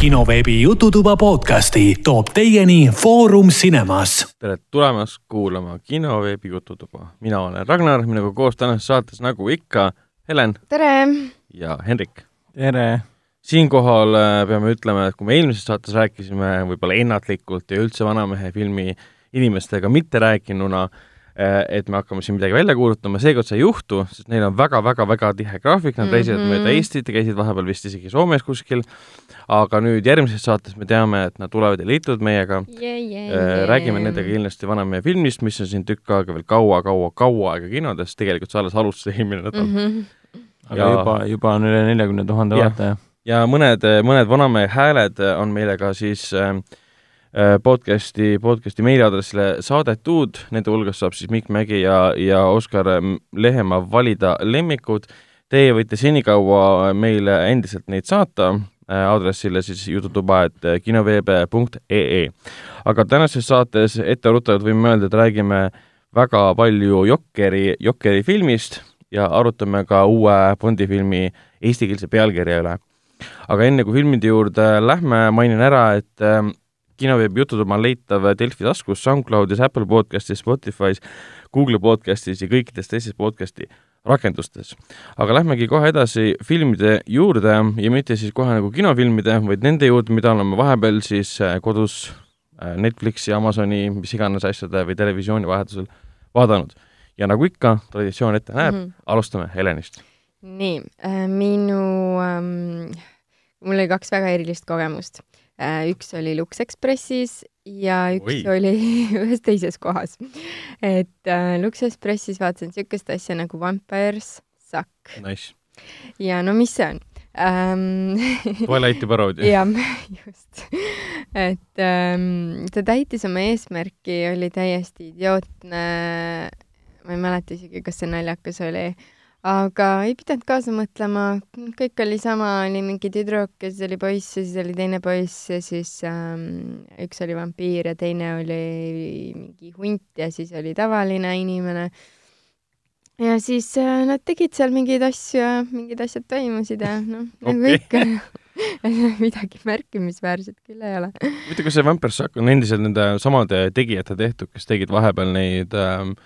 kinoveebi Jututuba podcasti toob teieni Foorum Cinemas. tere tulemast kuulama kinoveebi Jututuba. mina olen Ragnar, minuga koos tänases saates nagu ikka Helen tere! ja Hendrik. tere! siinkohal äh, peame ütlema, et kui me eelmises saates rääkisime võib-olla ennatlikult ja üldse Vanamehe filmi inimestega mitte rääkinuna, äh, et me hakkame siin midagi välja kuulutama, seekord see ei juhtu, sest neil on väga-väga-väga tihe graafik, nad reisivad mm -hmm. mööda Eestit ja käisid vahepeal vist isegi Soomes kuskil, aga nüüd järgmises saates me teame, et nad tulevad ja liituvad meiega yeah,. Yeah, yeah. räägime nendega kindlasti Vanamehe filmist, mis on siin tükk aega veel kaua-kaua-kaua aega kinodes, tegelikult see alles alustas eelmine nädal mm. -hmm. aga ja... juba, juba on üle neljakümne tuhande vaataja ja mõned, mõned vanamehe hääled on meile ka siis äh, podcasti, podcasti meiliaadressile saadetud, nende hulgas saab siis Mikk Mägi ja, ja Oskar Lehemaa valida lemmikud. Teie võite senikaua meile endiselt neid saata äh, aadressile siis jututuba, et kinoveebe.ee. aga tänases saates etteruttavalt võime öelda, et räägime väga palju Jokkeri, Jokkeri filmist ja arutame ka uue Bondi filmi eestikeelse pealkirja üle aga enne kui filmide juurde lähme, mainin ära, et äh, kinoveebi jututuba on leitav Delfi taskus, SoundCloudis, Apple podcastis, Spotify's, Google podcastis ja kõikides teistes podcasti rakendustes. aga lähmegi kohe edasi filmide juurde ja mitte siis kohe nagu kinofilmide, vaid nende juurde, mida oleme vahepeal siis äh, kodus äh, Netflixi, Amazoni, mis iganes asjade või televisiooni vahetusel vaadanud. ja nagu ikka, traditsioon ette näeb mm, -hmm. alustame Helenist nii äh,, minu ähm,, mul oli kaks väga erilist kogemust äh,. Üks oli Lux Expressis ja üks Oi. oli ühes teises kohas. et äh, Lux Expressis vaatasin niisugust asja nagu Vampires Suck nice.. ja no mis see on ähm, Twilighti paroodia. jah, just. et ähm, ta täitis oma eesmärki, oli täiesti idiootne, ma ei mäleta isegi, kas see naljakas oli aga ei pidanud kaasa mõtlema, kõik oli sama, oli mingi tüdruk ja siis oli poiss ja siis oli teine poiss ja siis ähm, üks oli vampiir ja teine oli mingi hunt ja siis oli tavaline inimene. ja siis äh, nad tegid seal mingeid asju ja mingid asjad toimusid ja noh, nagu ikka midagi märkimisväärset küll ei ole. huvitav, kas see Vampire Suck on endiselt nende samade tegijate tehtud, kes tegid vahepeal neid ähm,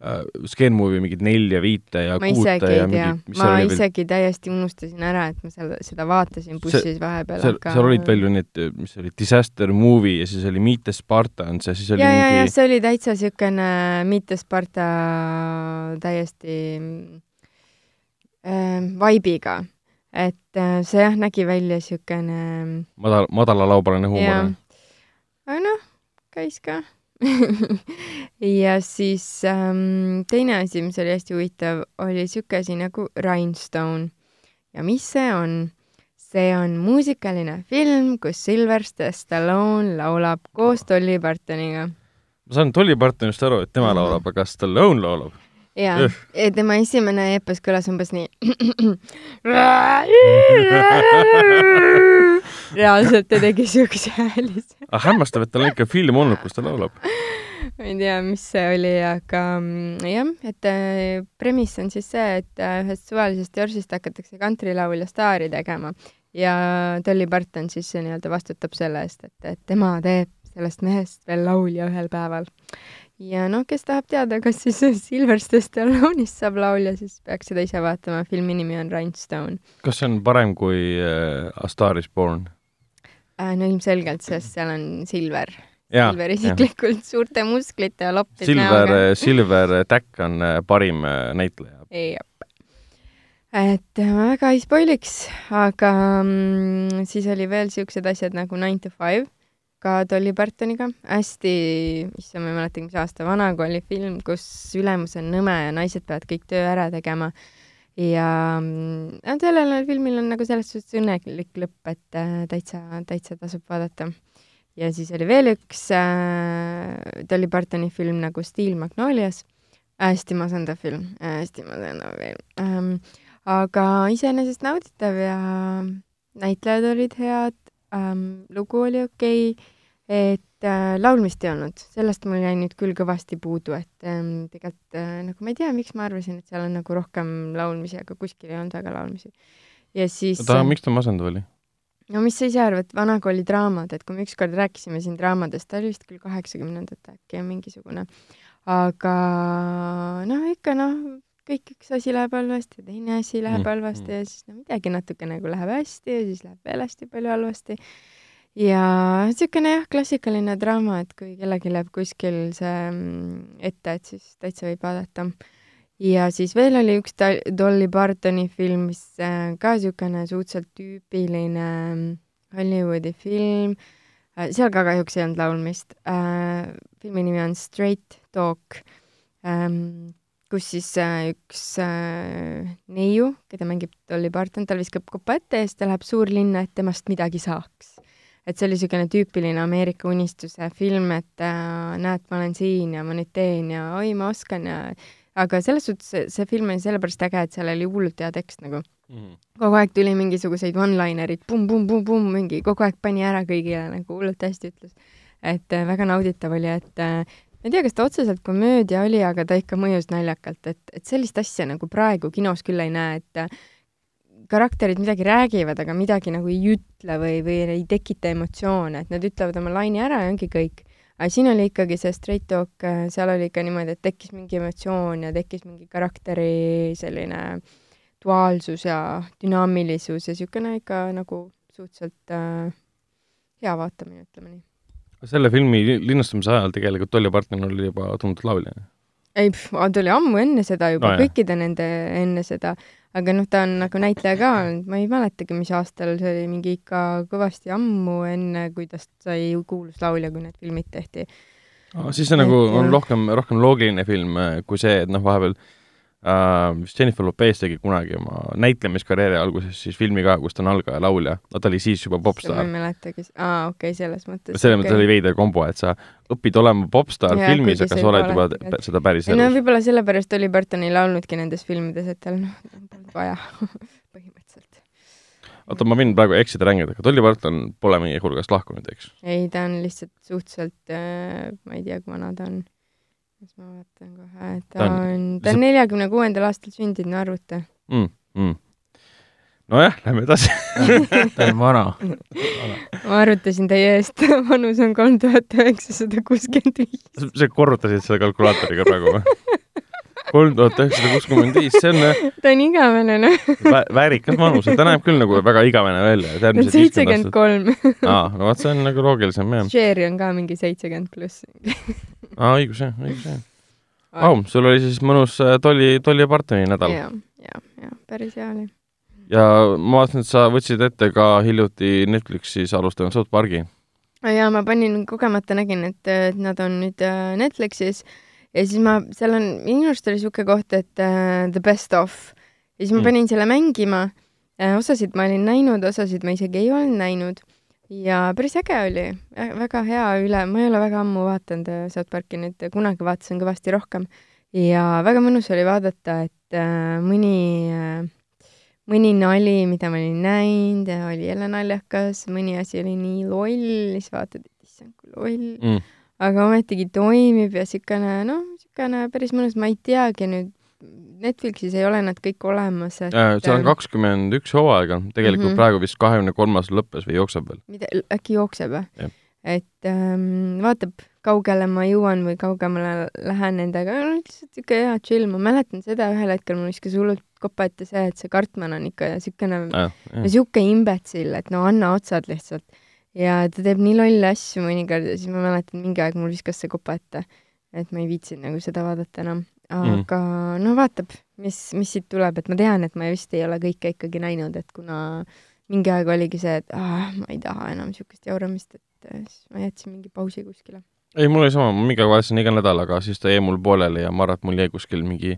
äh, Scanmovie mingit nelja, viite ja ma kuute ei tea, ma isegi veel... täiesti unustasin ära, et ma seal seda vaatasin bussis see, vahepeal, aga seal olid veel ju need, mis oli Disaster Movie ja siis oli Meet the Spartans ja siis oli ja, mingi ja, ja see oli täitsa niisugune Meet the Sparta täiesti äh, vibe'iga. et äh, see jah, nägi välja niisugune madal, madalalaubane huumor. aga noh, käis ka ja siis ähm, teine asi, mis oli hästi huvitav, oli niisugune asi nagu Rhinestone. ja mis see on? see on muusikaline film, kus Sylvester Stallone laulab koos Dolly Partoniga. ma saan Dolly Partonist aru, et tema mm -hmm. laulab, aga Stallone laulab? Jaa, tema esimene epos kõlas umbes nii reaalselt ta tegi siukse hääli. aga hämmastav, et tal on ikka film olnud, kus ta laulab. ma ei tea, mis see oli, aga mm, jah, et äh, premiss on siis see, et äh, ühest suvalisest George'ist hakatakse kantrilaulja staari tegema ja Dolly Parton siis nii-öelda vastutab selle eest, et, et tema teeb sellest mehest veel laulja ühel päeval. Ja noh, kes tahab teada, kas siis Sylvester Stallone'ist saab laulja, siis peaks seda ise vaatama, filmi nimi on Rhinestone. kas see on parem kui äh, A Star is Born? äh,? no ilmselgelt, sest seal on Silver. Silver isiklikult suurte musklite ja loppide Silver, Silver Tack on äh, parim äh, näitleja. jah. et äh, ma väga ei spoiliks, aga mm, siis oli veel siuksed asjad nagu Nine to Five, ka Dolly Partoniga, hästi, issand, ma ei mäletagi, mis aasta vana, kui oli film, kus ülemus on nõme ja naised peavad kõik töö ära tegema ja no sellel filmil on nagu selles suhtes õnnelik lõpp, et äh, täitsa, täitsa tasub vaadata. ja siis oli veel üks äh, Dolly Partoni film nagu Steel Magnolias, hästi masendav film, hästi masendav film ähm,. aga iseenesest nauditav ja näitlejad olid head ähm,, lugu oli okei okay,, et äh, laulmist ei olnud, sellest mul jäi nüüd küll kõvasti puudu, et ähm, tegelikult äh, nagu ma ei tea, miks ma arvasin, et seal on nagu rohkem laulmisi, aga kuskil ei olnud väga laulmisi. ja siis oota, miks ta masendav oli? no mis sa ise arvad, vanakooli draamad, et kui me ükskord rääkisime siin draamadest, ta oli vist küll kaheksakümnendate äkki mingisugune, aga noh, ikka noh, kõik üks asi läheb halvasti ja teine asi läheb Mm, halvasti mm. ja siis no midagi natuke nagu läheb hästi ja siis läheb veel hästi palju halvasti. ja niisugune jah, klassikaline draama, et kui kellelgi läheb kuskil see mm, ette, et siis täitsa võib vaadata. ja siis veel oli üks Dolly Partoni film, mis äh, ka niisugune suhteliselt tüüpiline mm, Hollywoodi film, seal ka kahjuks ei olnud laulmist. filmi nimi on Straight Talk, kus siis äh, üks äh, neiu, keda mängib Dolly Parton, tal viskab kopa ette ja siis ta läheb suurlinna, et temast midagi saaks. et see oli niisugune tüüpiline Ameerika unistuse film, et äh, näed, ma olen siin ja ma nüüd teen ja oi, ma oskan ja aga selles suhtes see, film oli sellepärast äge, et seal oli hullult hea tekst nagu Mhm. kogu aeg tuli mingisuguseid one-linereid pum, pum, pum-pum-pum, mingi kogu aeg pani ära kõigile nagu hullult hästi ütles. et väga nauditav oli, et ma ei tea, kas ta otseselt komöödia oli, aga ta ikka mõjus naljakalt, et, et sellist asja nagu praegu kinos küll ei näe, et äh, karakterid midagi räägivad, aga midagi nagu ei ütle või, või ei tekita emotsioone, et nad ütlevad oma laine ära ja ongi kõik. aga siin oli ikkagi see straight talk, äh, seal oli ikka niimoodi, et tekkis mingi emotsioon ja tekkis mingi karakteri selline duaalsus ja dünaamilisus ja niisugune ikka nagu suhteliselt äh, hea vaatamine, ütleme nii. Selle filmi li- linnastamise ajal tegelikult Dolly Parton oli juba tuntud laulja. ei, ta oli ammu enne seda juba No no, kõikide nende enne seda, aga noh, ta on nagu näitleja ka olnud, ma ei mäletagi, mis aastal, see oli mingi ikka kõvasti ammu enne, kui tast sai kuulus laulja, kui need filmid tehti. siis see nagu Et, on rohkem, rohkem loogiline film kui see, et noh, vahepeal äh, vist Jennifer Lopez tegi kunagi oma näitlemiskarjääri alguses siis filmi ka, kus ta on algaja laulja, no ta oli siis juba ma popstaar ei mäletagi, aa okei okay,, selles mõttes. selles mõttes oli veider kombo, et sa õpid olema popstaar Jaa, filmis, aga sa oled juba te- seda päris ei no elus. võib-olla sellepärast Dolly Parton ei laulnudki nendes filmides, et tal noh, vaja põhimõtteliselt. oota, ma võin praegu eksida rängelt, aga Dolly Parton pole meie hulgast lahkunud, eks? ei, ta on lihtsalt suhteliselt äh,, ma ei tea, kui vana ta on. Las ma vaatan kohe, ta Ta on- on, ta on neljakümne kuuendal aastal sündinud, no arvuta. mm,. Mm. nojah, lähme edasi ta on vana. ma arvutasin teie eest, vanus on kolm tuhat üheksasada kuuskümmend viis. sa korrutasid selle kalkulaatoriga praegu või? kolm tuhat üheksasada kuuskümmend viis, see on äh, ta on igavene, noh. vä- väärikas vanus, ta näeb küll nagu väga igavene välja. seitsekümmend kolm. aa, no vot, see on nagu loogilisem jah. Sherry on ka mingi seitsekümmend pluss. aa, õigus jah, õigus jah. Vau, sul oli siis mõnus äh, Dolly, Dolly Partoni nädal. ja, ja, ja päris hea oli. ja ma vaatasin, et sa võtsid ette ka hiljuti Netflixis alustanud South Park'i. ja ma panin, kogemata nägin, et, nad on nüüd äh, Netflixis ja siis ma, seal on, minu arust oli niisugune koht, et uh, The Best Of ja siis ma Mm. panin selle mängima uh,. osasid ma olin näinud, osasid ma isegi ei olnud näinud ja päris äge oli, väga hea üle, ma ei ole väga ammu vaadanud äh, South Parki nüüd, kunagi vaatasin kõvasti rohkem ja väga mõnus oli vaadata, et uh, mõni uh, mõni nali, mida ma olin näinud oli jälle naljakas, mõni asi oli nii loll, siis vaatad, et issand kui loll Mm. Aga ometigi toimib ja siukene, noh, siukene päris mõnus, ma ei teagi nüüd, Netflixis ei ole nad kõik olemas, et Äh, seal on kakskümmend üks hooaega, tegelikult mm. -hmm. praegu vist kahekümne kolmas lõppes või jookseb veel. mida, äkki jookseb või et ähm, vaatab, kaugele ma jõuan või kaugemale lähen nendega, lihtsalt siuke hea chill, ma mäletan seda ühel hetkel mul viskas hullult kopa ette see, et see Cartman on ikka Äh, no sihuke imbetsill, et no anna otsad lihtsalt. Ja ta teeb nii lolle asju mõnikord ja siis ma mäletan, mingi aeg mul viskas see kopa ette. et ma ei viitsinud nagu seda vaadata enam. aga mm. no vaatab, mis, mis siit tuleb, et ma tean, et ma vist ei ole kõike ikkagi näinud, et kuna mingi aeg oligi see, et ah, ma ei taha enam siukest jauramist, et äh, siis ma jätsin mingi pausi kuskile. ei, mul oli sama, ma mingi aeg vaatasin iga nädal, aga siis ta jäi mul pooleli ja ma arvan, et mul jäi kuskil mingi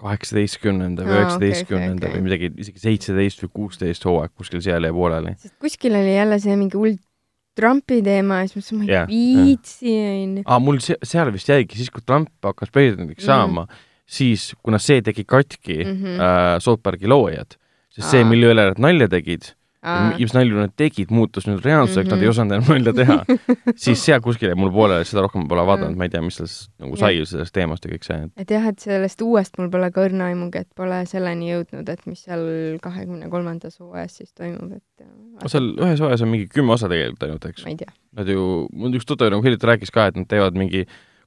kaheksateistkümnenda või üheksateistkümnenda okei, okei. või midagi, isegi seitseteist või kuusteist hooaeg kuskil seal jäi pooleli. sest kuskil oli jälle see mingi hull Trumpi teema ja siis ma mõtlesin, ma ei Jah, viitsi, onju. aa, mul se- seal vist jäigi, siis kui Trump hakkas presidendiks Mhm. saama, siis kuna see tegi katki mm. -hmm. äh, South Park'i loojad, sest see, Aa. mille üle nad nalja tegid, Aa. mis nalju nad tegid, muutus nüüd reaalsuseks mm, -hmm. nad Mhm. ei osanud enam nalja teha, siis seal kuskil jäi mul pooleli, seda rohkem pole vaadanud, ma ei tea, mis sellest nagu sai sellest teemast ja kõik see, et jah, et sellest uuest mul pole ka õrna aimugi, et pole selleni jõudnud, et mis seal kahekümne kolmandas hooajas siis toimub, et no seal ühes hooajas on mingi kümme osa tegelikult ainult, eks. ma ei tea. Nad ju, mul üks tuttav nagu hiljuti rääkis ka, et nad teevad mingi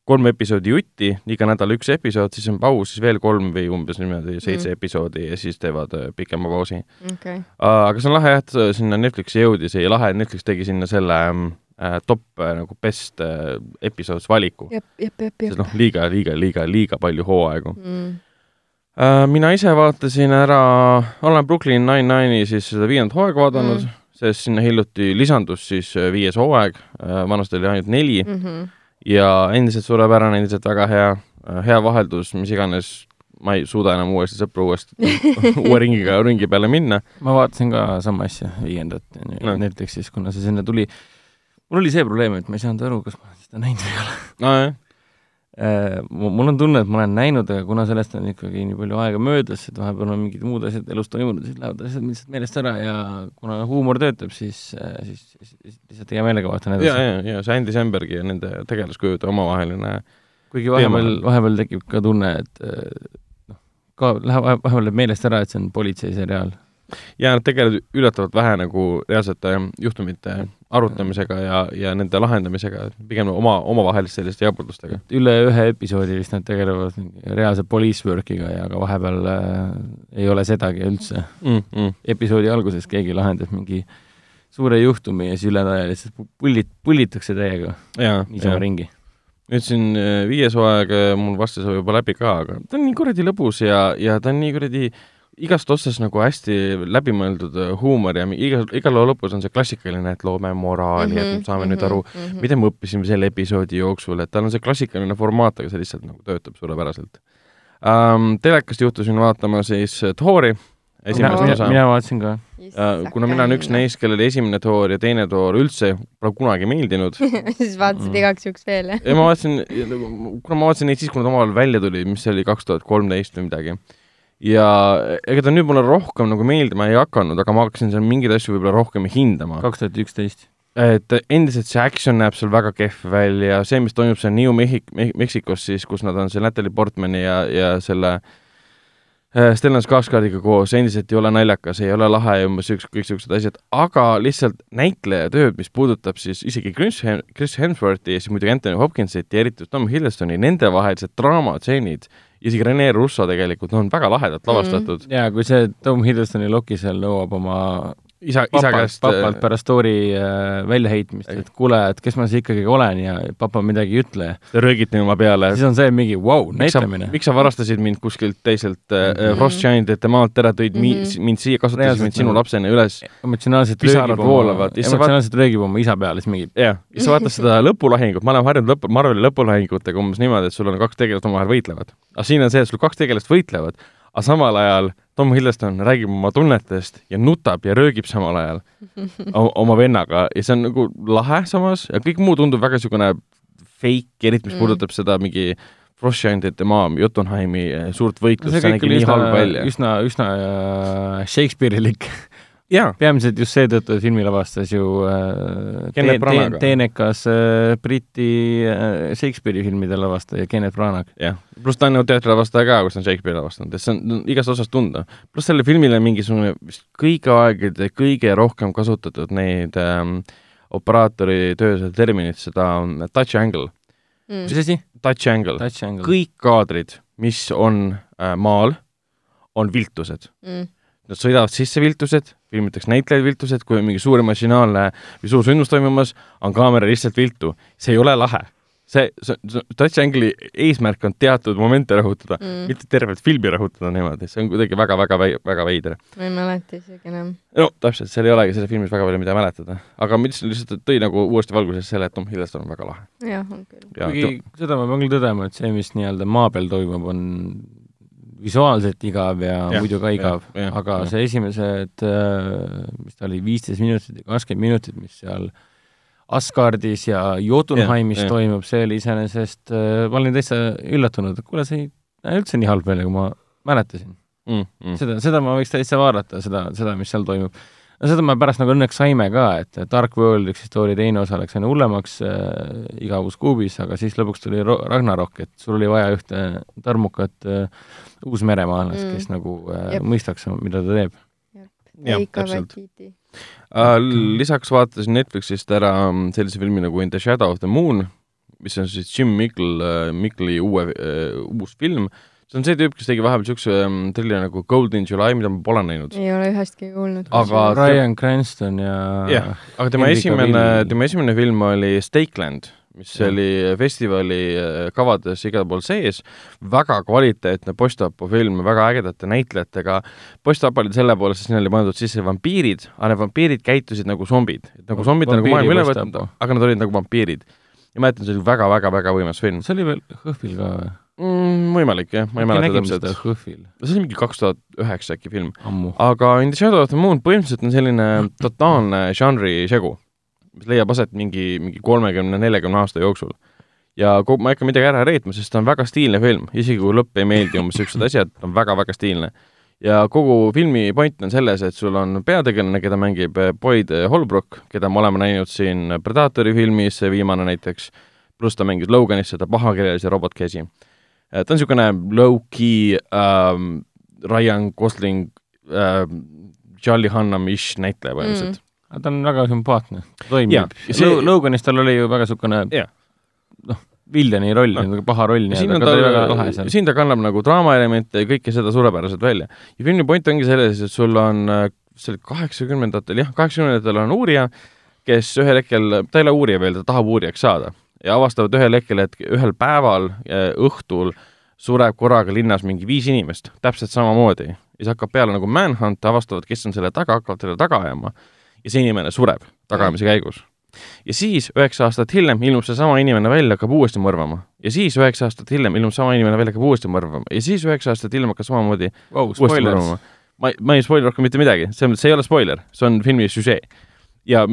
kolm episoodi jutti, iga nädal üks episood, siis on paus, siis veel kolm või umbes niimoodi seitse Mm. mm. episoodi ja siis teevad äh, pikema pausi. okay.. aga see on lahe jah, et sinna Netflixi jõudis ja lahe, et Netflix tegi sinna selle äh, top äh, nagu best äh, episodes valiku. sest noh, liiga, liiga, liiga, liiga palju hooaegu mm.. äh,. mina ise vaatasin ära, olen Brooklyn Nine-Nine'i siis seda viiendat hooaega vaadanud Mm. mm., sest sinna hiljuti lisandus siis äh, viies hooaeg äh,, vanasti oli ainult neli mm. Mm -hmm. Ja endiselt suurepärane, endiselt väga hea, hea vaheldus, mis iganes, ma ei suuda enam uuesti sõpru uuesti uue ringiga ringi peale minna. ma vaatasin ka sama asja, viiendat No. Netflixis, kuna see sinna tuli. mul oli see probleem, et ma ei saanud aru, kas ma olen seda näinud või ei ole. nojah, Äh, mul on tunne, et ma olen näinud, aga kuna sellest on ikkagi nii palju aega möödas, et vahepeal on mingid muud asjad elus toimunud, siis lähevad asjad lihtsalt meelest ära ja kuna huumor töötab, siis, siis, siis, siis lihtsalt hea meelega vaatan ja, edasi. ja, ja see Andy Sambergi ja nende tegelaskujude omavaheline kuigi vahepeal vahepeal tekib ka tunne, et äh, noh, ka läheb, vahepeal läheb meelest ära, et see on politseiseriaal. ja nad tegelevad üllatavalt vähe nagu reaalsete juhtumite arutamisega ja, ja nende lahendamisega, pigem oma, omavaheliste selliste jaburdustega. üle ühe episoodi vist nad tegelevad reaalse police work'iga ja ka vahepeal äh, ei ole sedagi üldse. Mm, mm. episoodi alguses keegi lahendas mingi suure juhtumi ja siis ülejäänud lihtsalt pu- pullit, pullitakse täiega niisama ringi. nüüd siin äh, viies hooaeg äh, mul varsti saab juba läbi ka, aga ta on nii kuradi lõbus ja, ja ta on nii kuradi igast otsast nagu hästi läbimõeldud äh, huumor ja mi- iga, iga loo lõpus on see klassikaline, et loome moraali mm, -hmm, et me saame mm -hmm, nüüd aru, mm -hmm. mida me õppisime selle episoodi jooksul, et tal on see klassikaline formaat, aga see lihtsalt nagu töötab suurepäraselt um,. telekast juhtusin vaatama siis äh, Thori esimest Mina- osa. mina vaatasin ka. Uh, kuna mina olen üks neist, kellele esimene Thor ja teine Thor üldse pole kunagi meeldinud, siis vaatasid Mm. igaks juhuks veel, jah? ja ma vaatasin, kuna ma vaatasin neid siis, kui nad omavahel välja tulid, mis see oli kaks tuhat kolmteist või midagi. Ja ega ta nüüd mulle rohkem nagu meeldima ei hakanud, aga ma hakkasin seal mingeid asju võib-olla rohkem hindama. kaks tuhat üksteist. et endiselt see action näeb seal väga kehv välja, see, mis toimub seal New Mehhik-, Meksikos siis, kus nad on see Natalie Portmani ja, ja selle äh, Stellan Skarsgardiga koos, endiselt ei ole naljakas, ei ole lahe ja umbes üks, kõik siuksed asjad, aga lihtsalt näitlejatööd, mis puudutab siis isegi Chris Chris Hemsworthi ja siis muidugi Anthony Hopkinsit ja eriti Tom Hiddlestoni, nendevahelised draamatseenid, isegi Rene Russo tegelikult, no on väga lahedalt lavastatud mm.. jaa, kui see Tom Hiddlestoni loki seal nõuab oma isa, isa käest papalt pärast story äh, väljaheitmist, et kuule, et kes ma siis ikkagi olen ja papa midagi ei ütle. röögiti oma peale, siis on see mingi vau wow,, miks sa, näitamine. miks sa varastasid mind kuskilt teiselt äh, Mhm. Rothschildite maalt ära, tõid mm. -hmm. mind siia, kasutasid Reaalselt mind sinu nagu- lapsena üles. emotsionaalselt röögib oma emotsionaalselt röögib oma isa peale, siis mingi jah, ja sa vaatad seda lõpulahingut, ma olen harjunud lõpu, Marveli lõpulahingutega umbes niimoodi, et sul on kaks tegelast omavahel võitlevad. aga siin on see, et sul kaks tegelast võitlevad, aga samal ajal Tom Hiddleston räägib oma tunnetest ja nutab ja röögib samal ajal oma vennaga ja see on nagu lahe samas ja kõik muu tundub väga niisugune fake, eriti mis Mm. puudutab seda mingi Rothschildite maa, Jotunheimi eh, suurt võitlust, see see kõik nägi nii halb, välja. üsna, üsna äh, Shakespeare'ilik. peamiselt just seetõttu, et filmi lavastas ju äh, Kenneth te- Branaga. te- teenekas äh, Briti äh, Shakespeare'i filmide lavastaja Kenneth Branagh. jah, pluss ta on ju teatrilavastaja ka, kus on Shakespeare lavastanud, et see on igast osast tunda. pluss sellele filmile mingisugune vist kõigi aegade kõige rohkem kasutatud neid ähm, operaatori töö seda terminit, seda touch angle, Mm. mis asi? touch angle, Touch angle. kõik kaadrid, mis on äh, maal, on viltused. Mm. Nad sõidavad sisse viltused, filmitakse näitlejaid viltused, kui on mingi suur emotsionaalne või suur sündmus toimumas, on kaamera lihtsalt viltu. see ei ole lahe. see, see, touch angle'i eesmärk on teatud momente rõhutada mm., mitte tervet filmi rõhutada niimoodi, see on kuidagi väga-väga, väga veider. ma ei mäleta isegi enam. no täpselt, seal ei olegi selles filmis väga palju, mida mäletada. aga mis lihtsalt tõi nagu uuesti valgusesse selle, et Tom Hiddleston on väga lahe. jah, on küll. kuigi seda ma pean küll tõdema, et see, mis nii-öelda maa peal toimub, on visuaalselt igav ja, ja muidu ka igav, aga jah. see esimesed, mis ta oli, viisteist minutit ja kakskümmend minutit, mis seal Asgardis ja Jotunheimis Jah, jah. toimub, see oli iseenesest, ma olin täitsa üllatunud, et kuule, see ei näe üldse nii halb välja, kui ma mäletasin. mm,. Mm. seda, seda ma võiks täitsa vaadata, seda, seda, mis seal toimub. No seda me pärast nagu õnneks saime ka, et Dark World, üks story teine osa läks aina hullemaks äh, igavus kuubis, aga siis lõpuks tuli Ro- Ragnarok, et sul oli vaja ühte tarmukat äh, uusmeremaalast mm., kes nagu äh, Jep. mõistaks, mida ta teeb. Jah, täpselt. Uh, lisaks vaatasin Netflixist ära mm, sellise filmi nagu In the Shadow of the Moon, mis on siis Jim Mickle uh,, Mickle'i uue uh,, uus film. See on see tüüp, kes tegi vahepeal niisuguse um, trilli nagu Golden July, mida ma pole näinud. ei ole ühestki kuulnud. Aga- Ryan Cranston ja jah, aga tema Henry esimene tema esimene film oli Stakeland, mis Jah. oli festivali äh, kavades igal pool sees, väga kvaliteetne post-apo film, väga ägedate näitlejatega. post-apo oli selle poolest, et sinna oli pandud sisse vampiirid, aga need vampiirid käitusid nagu zombid, et nagu zombid on nagu maailma üle võtnud, aga nad olid nagu vampiirid. ja ma mäletan, see oli väga-väga-väga võimas film see oli veel HÖFFil ka või? mm,. võimalik jah, ma ei mäleta täpselt. HÖFFil see oli mingi kaks tuhat üheksa äkki film. aga In the Shadow of the Moon põhimõtteliselt on selline totaalne žanri segu, mis leiab aset mingi, mingi kolmekümne, neljakümne aasta jooksul. ja kogu, ma ei hakka midagi ära reetma, sest ta on väga stiilne film, isegi kui lõpp ei meeldi, umbes niisugused asjad, ta on väga-väga stiilne. ja kogu filmi point on selles, et sul on peategelane, keda mängib eh, Boyd Holbrook, keda me oleme näinud siin Predatori filmis, see viimane näiteks, pluss ta mängis Loganis seda pahakelelise robotkäsi. Ta on niisugune low-key ähm, Ryan Gosling ähm, Charlie Hunnam-ish näitleja põhimõtteliselt Mm. ta on väga sümpaatne, toimib ja see-. Loganis tal oli ju väga niisugune Jah. noh, viljani roll no., paha roll nii-öelda, aga ta oli väga lahe, seal. siin ta kannab nagu draamaelemente ja kõike seda suurepäraselt välja. ja filmi point ongi selles, et sul on, see oli kaheksakümnendatel, jah, kaheksakümnendatel on uurija, kes ühel hetkel, ta ei ole uurija veel, ta tahab uurijaks saada ja avastavad ühel hetkel, et ühel päeval eh, õhtul sureb korraga linnas mingi viis inimest, täpselt samamoodi. ja siis hakkab peale nagu manhunt, avastavad, kes on selle taga, hakkavad selle taga ajama ja see inimene sureb tagaajamise käigus. ja siis üheksa aastat hiljem ilmub seesama inimene välja, hakkab uuesti mõrvama. ja siis üheksa aastat hiljem ilmub sama inimene välja, hakkab uuesti mõrvama. ja siis üheksa aastat hiljem hakkab samamoodi Vau, uuesti spoilers mõrvama. ma ei, ma ei spoil rohkem mitte midagi, selles mõttes see ei ole spoiler, see on filmi süžee. ja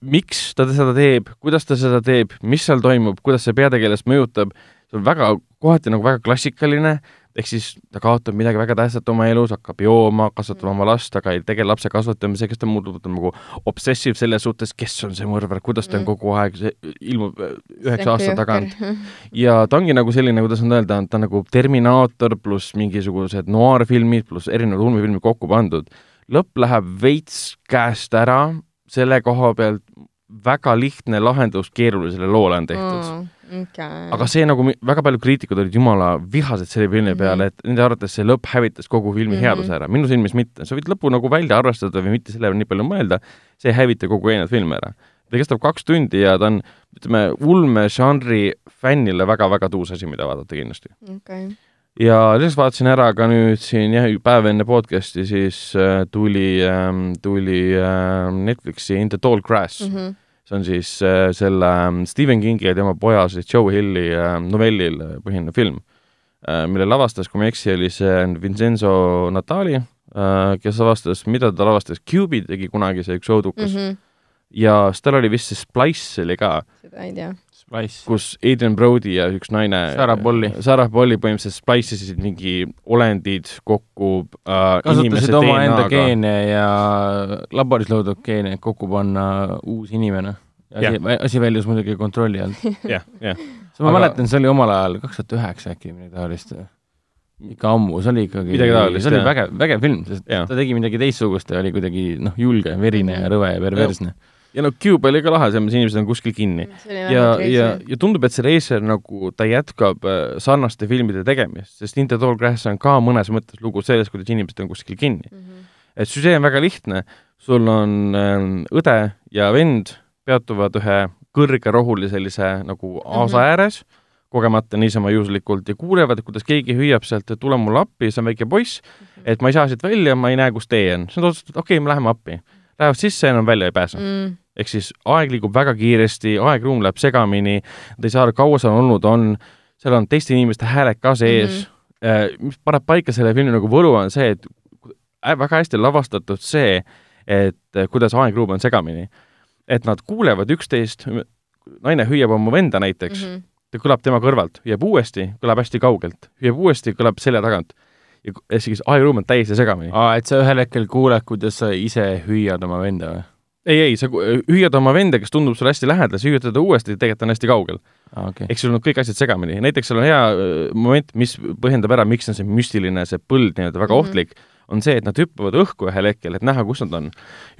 miks ta seda teeb, kuidas ta seda teeb, mis seal toimub, kuidas see peategelast mõjutab, see on väga, kohati nagu väga klassikaline, ehk siis ta kaotab midagi väga tähtsat oma elus, hakkab jooma, kasvatab oma last, aga ei tegele lapse kasvatamisega, siis ta muutub nagu obsessiiv selles suhtes, kes on see mõrvar, kuidas ta on Mm. kogu aeg, see ilmub äh, üheksa aasta tagant. ja ta ongi nagu selline, kuidas nüüd öelda, ta on nagu Terminaator pluss mingisugused noaarfilmid pluss erinevad ulmefilmid kokku pandud. lõpp läheb veits käest ära, selle koha pealt väga lihtne lahendus keerulisele loole on tehtud. okay. aga see nagu, väga paljud kriitikud olid jumala vihased selle filmi Mhm. peale, et nende arvates see lõpp hävitas kogu filmi Mhm. headuse ära, minu silmis mitte, sa võid lõpu nagu välja arvestada või mitte selle peale nii palju mõelda, see ei hävita kogu eelnevat filmi ära. ta kestab kaks tundi ja ta on, ütleme, ulmežanri fännile väga-väga tuus asi, mida vaadata kindlasti. okay. Ja lisaks vaatasin ära ka nüüd siin jah, päev enne podcast'i siis äh, tuli ähm,, tuli äh, Netflixi In the tall grass mm. mm. -hmm see on siis äh, selle ähm, Stephen Kingi ja tema poja siis Joe Hilli äh, novellil põhinev film äh,, mille lavastas, kui ma ei eksi, oli see Vincenzo Natali äh,, kes lavastas, mida ta lavastas, Cube'i tegi kunagi see üks õudukas mm Mm -hmm. -hmm. ja siis tal oli vist see Splice oli ka, seda ei tea. Kus Adrian Brody ja üks naine Sarah Polly. Sarah Polly põhimõtteliselt splice isid mingi olendid kokku äh, kasutasid omaenda geene ja laboris loodud geene, et kokku panna uus inimene. asi, asi väljus muidugi kontrolli alt. jah, jah. ma Aga- mäletan, see oli omal ajal kaks tuhat üheksa äkki midagi taolist. ikka ammu, see oli ikkagi, see oli vägev, vägev film, sest Jah. ta tegi midagi teistsugust ja oli kuidagi noh, julge, verine ja rõve ja perversne. Ja no Cube oli ka lahe, selles mõttes inimesed on kuskil kinni. ja, ja, ja tundub, et see reisijal nagu ta jätkab äh, sarnaste filmide tegemist, sest In the tall grass on ka mõnes mõttes lugu sellest, kuidas inimesed on kuskil kinni. et süžee on väga lihtne, sul on äh, õde ja vend peatuvad ühe kõrgerohulise sellise nagu aasa Mhm. ääres, kogemata niisama juhuslikult ja kuulevad, kuidas keegi hüüab sealt, et tule mulle appi, see on väike poiss, et ma ei saa siit välja, ma ei näe, kus tee on. siis nad otsustavad, okei okay,, me läheme appi. Lähevad sisse, enam välja ei pääse. mm.. Ehk siis aeg liigub väga kiiresti, aeg-ruum läheb segamini, nad ei saa aru, kaua seal olnud on, seal on teiste inimeste hääled ka sees mm, -hmm. mis paneb paika selle filmi nagu võlu, on see, et väga hästi lavastatud see, et äh, kuidas aeg-ruum on segamini. et nad kuulevad üksteist, naine hüüab oma venda näiteks mm, Mm -hmm. ta kõlab tema kõrvalt, hüüab uuesti, kõlab hästi kaugelt, hüüab uuesti, kõlab selja tagant. ja siis ajuruum on täiesti segamini. aa, et sa ühel hetkel kuuled, kuidas sa ise hüüad oma venda või? ei, ei, sa hüüad oma venda, kes tundub sulle hästi lähedal, sa hüüad teda uuesti, tegelikult ta on hästi kaugel. okei. ehk sul on kõik asjad segamini, näiteks seal on hea äh, moment, mis põhjendab ära, miks on see müstiline, see põld nii-öelda väga mm. -hmm. ohtlik, on see, et nad hüppavad õhku ühel hetkel, et näha, kus nad on.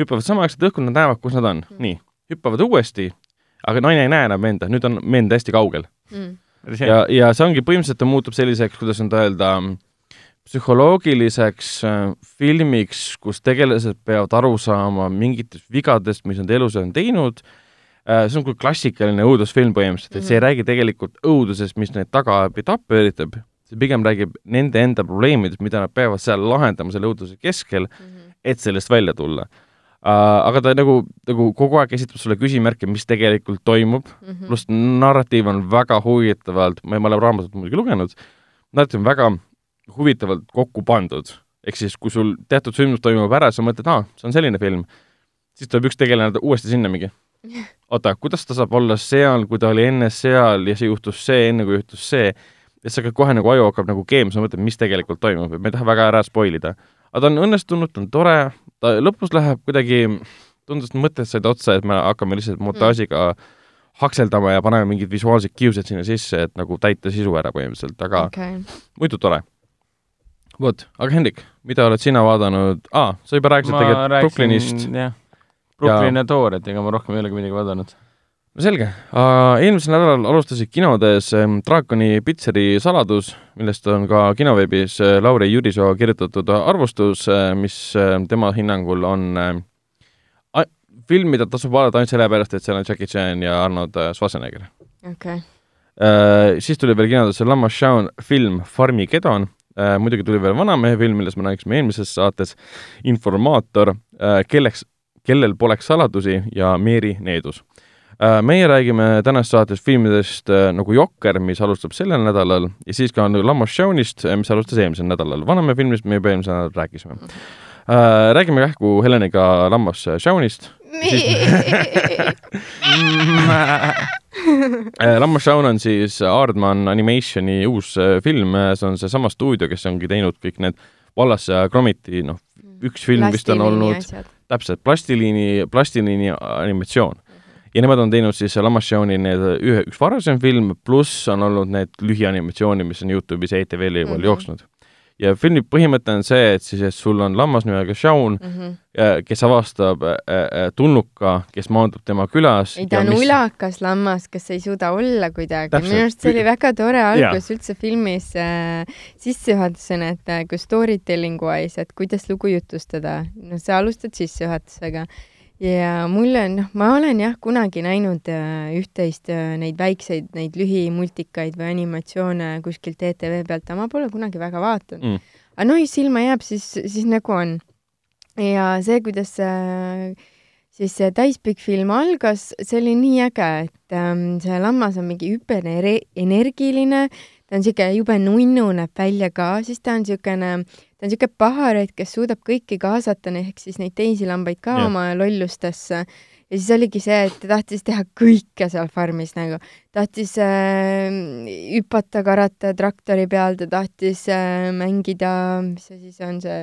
hüppavad samaaegselt õhku, nad näevad, kus nad on mm. -hmm. nii, hüppavad uuesti, aga naine ei näe enam venda, nüüd on vend hästi kaugel. mm.. ja, ja see ongi põhimõtteliselt, ta muutub selliseks, kuidas nüüd öelda, psühholoogiliseks äh, filmiks, kus tegelased peavad aru saama mingitest vigadest, mis nad elus on teinud äh,. see on kui klassikaline õudusfilm põhimõtteliselt, et see ei räägi tegelikult õudusest, mis neid taga ajab ja tappa üritab, see pigem räägib nende enda probleemidest, mida nad peavad seal lahendama selle õuduse keskel, et sellest välja tulla uh,. aga ta nagu, nagu kogu aeg esitab sulle küsimärke, mis tegelikult toimub, Mhm. pluss narratiiv on väga huvitavalt, ma ei, ma olen raamatut muidugi lugenud, narratiiv on väga huvitavalt kokku pandud. ehk siis, kui sul teatud sündmus toimub ära, sa mõtled, aa, see on selline film, siis tuleb üks tegelane uuesti sinna mingi. oota, kuidas ta saab olla seal, kui ta oli enne seal ja see juhtus see, enne kui juhtus see. ja sa hakkad kohe nagu aju hakkab nagu keema, sa mõtled, mis tegelikult toimub, et ma ei taha väga ära spoil ida. aga ta on õnnestunud, ta on tore, ta lõpus läheb kuidagi, tundus, et mõtted said otsa, et me hakkame lihtsalt montaažiga mm hakseldama ja paneme mingid visuaalsed kiused sinna sisse, et nagu täita sisu ära põhimõtteliselt, aga okay. muidu tore. vot, aga Hendrik, mida oled sina vaadanud ah,, sa juba rääkisid tegelikult Brooklynist. jah, Brooklyn ja Thor, et ega ma rohkem ei olegi midagi vaadanud. no selge uh,, eelmisel nädalal alustasid kinodes Draakoni pitseri saladus, millest on ka kinoveebis uh, Lauri Jürisoo kirjutatud arvustus uh,, mis uh, tema hinnangul on uh, film, mida tasub vaadata ainult sellepärast, et seal on Jackie Chan ja Arnold Schwarzenegger okei. Uh, siis tuli veel kinodesse Lammas Shaun film Farmigedon muidugi tuli veel Vanamehe film, millest me rääkisime eelmises saates, Informaator uh,, kelleks, kellel poleks saladusi ja Meeri needus uh,. meie räägime tänases saates filmidest nagu Jokker, mis alustab sellel nädalal ja siis ka nagu Lammas Shaunist, mis alustas eelmisel nädalal. Vanamehe filmist me juba eelmisel nädalal rääkisime räägime kähku Heleniga Lammas Äh, Lammas Shaun on siis Aardman Animationi uus äh, film, see on seesama stuudio, kes ongi teinud kõik need Wallace ja Gromiti, noh, üks film vist on olnud täpselt plastiliini, plastiliini animatsioon. ja nemad on teinud siis Lammas Shauni need ühe, üks varasem film, pluss on olnud need lühianimatsioonid, mis on Youtube'is ja ETV-l juba mm -hmm. jooksnud. Ja filmi põhimõte on see, et siis, et sul on lammas nimega Shaun, kes avastab äh, äh, tulnuka, kes maandub tema külas. ei, ta on ulakas lammas, kes ei suuda olla kuidagi. Minu arust see oli väga tore algus üldse filmis äh, sissejuhatusena, et äh, kui story telling wise, et kuidas lugu jutustada. no sa alustad sissejuhatusega ja mulle, noh, ma olen jah kunagi näinud äh, üht-teist äh, neid väikseid, neid lühimultikaid või animatsioone kuskilt ETV pealt, aga ma pole kunagi väga vaadanud Mm. aga no kui silma jääb, siis, siis nagu on. ja see, kuidas äh, siis see täispikk film algas, see oli nii äge, et ähm, see lammas on mingi hüperenergiline, ta on siuke jube nunnu näeb välja ka, siis ta on siukene, ta on siuke paharet, kes suudab kõiki kaasata, ehk siis neid teisi lambaid ka yeah. oma lollustesse. ja siis oligi see, et ta tahtis teha kõike seal farmis nagu, tahtis äh, hüpata, karata traktori peal, ta tahtis äh, mängida, mis see siis on see,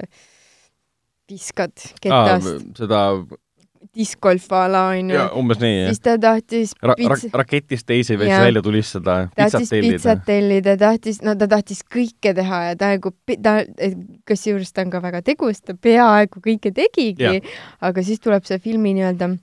viskad ketast, seda discgolf a la onju umbes nii, jah siis ta tahtis Ra. Ra raketist teise veits välja tulistada, tahtis pitsat. tellida, tahtis, no ta tahtis kõike teha ja ta nagu, ta, kusjuures ta on ka väga tegus, ta peaaegu kõike tegigi aga siis tuleb see filmi nii-öelda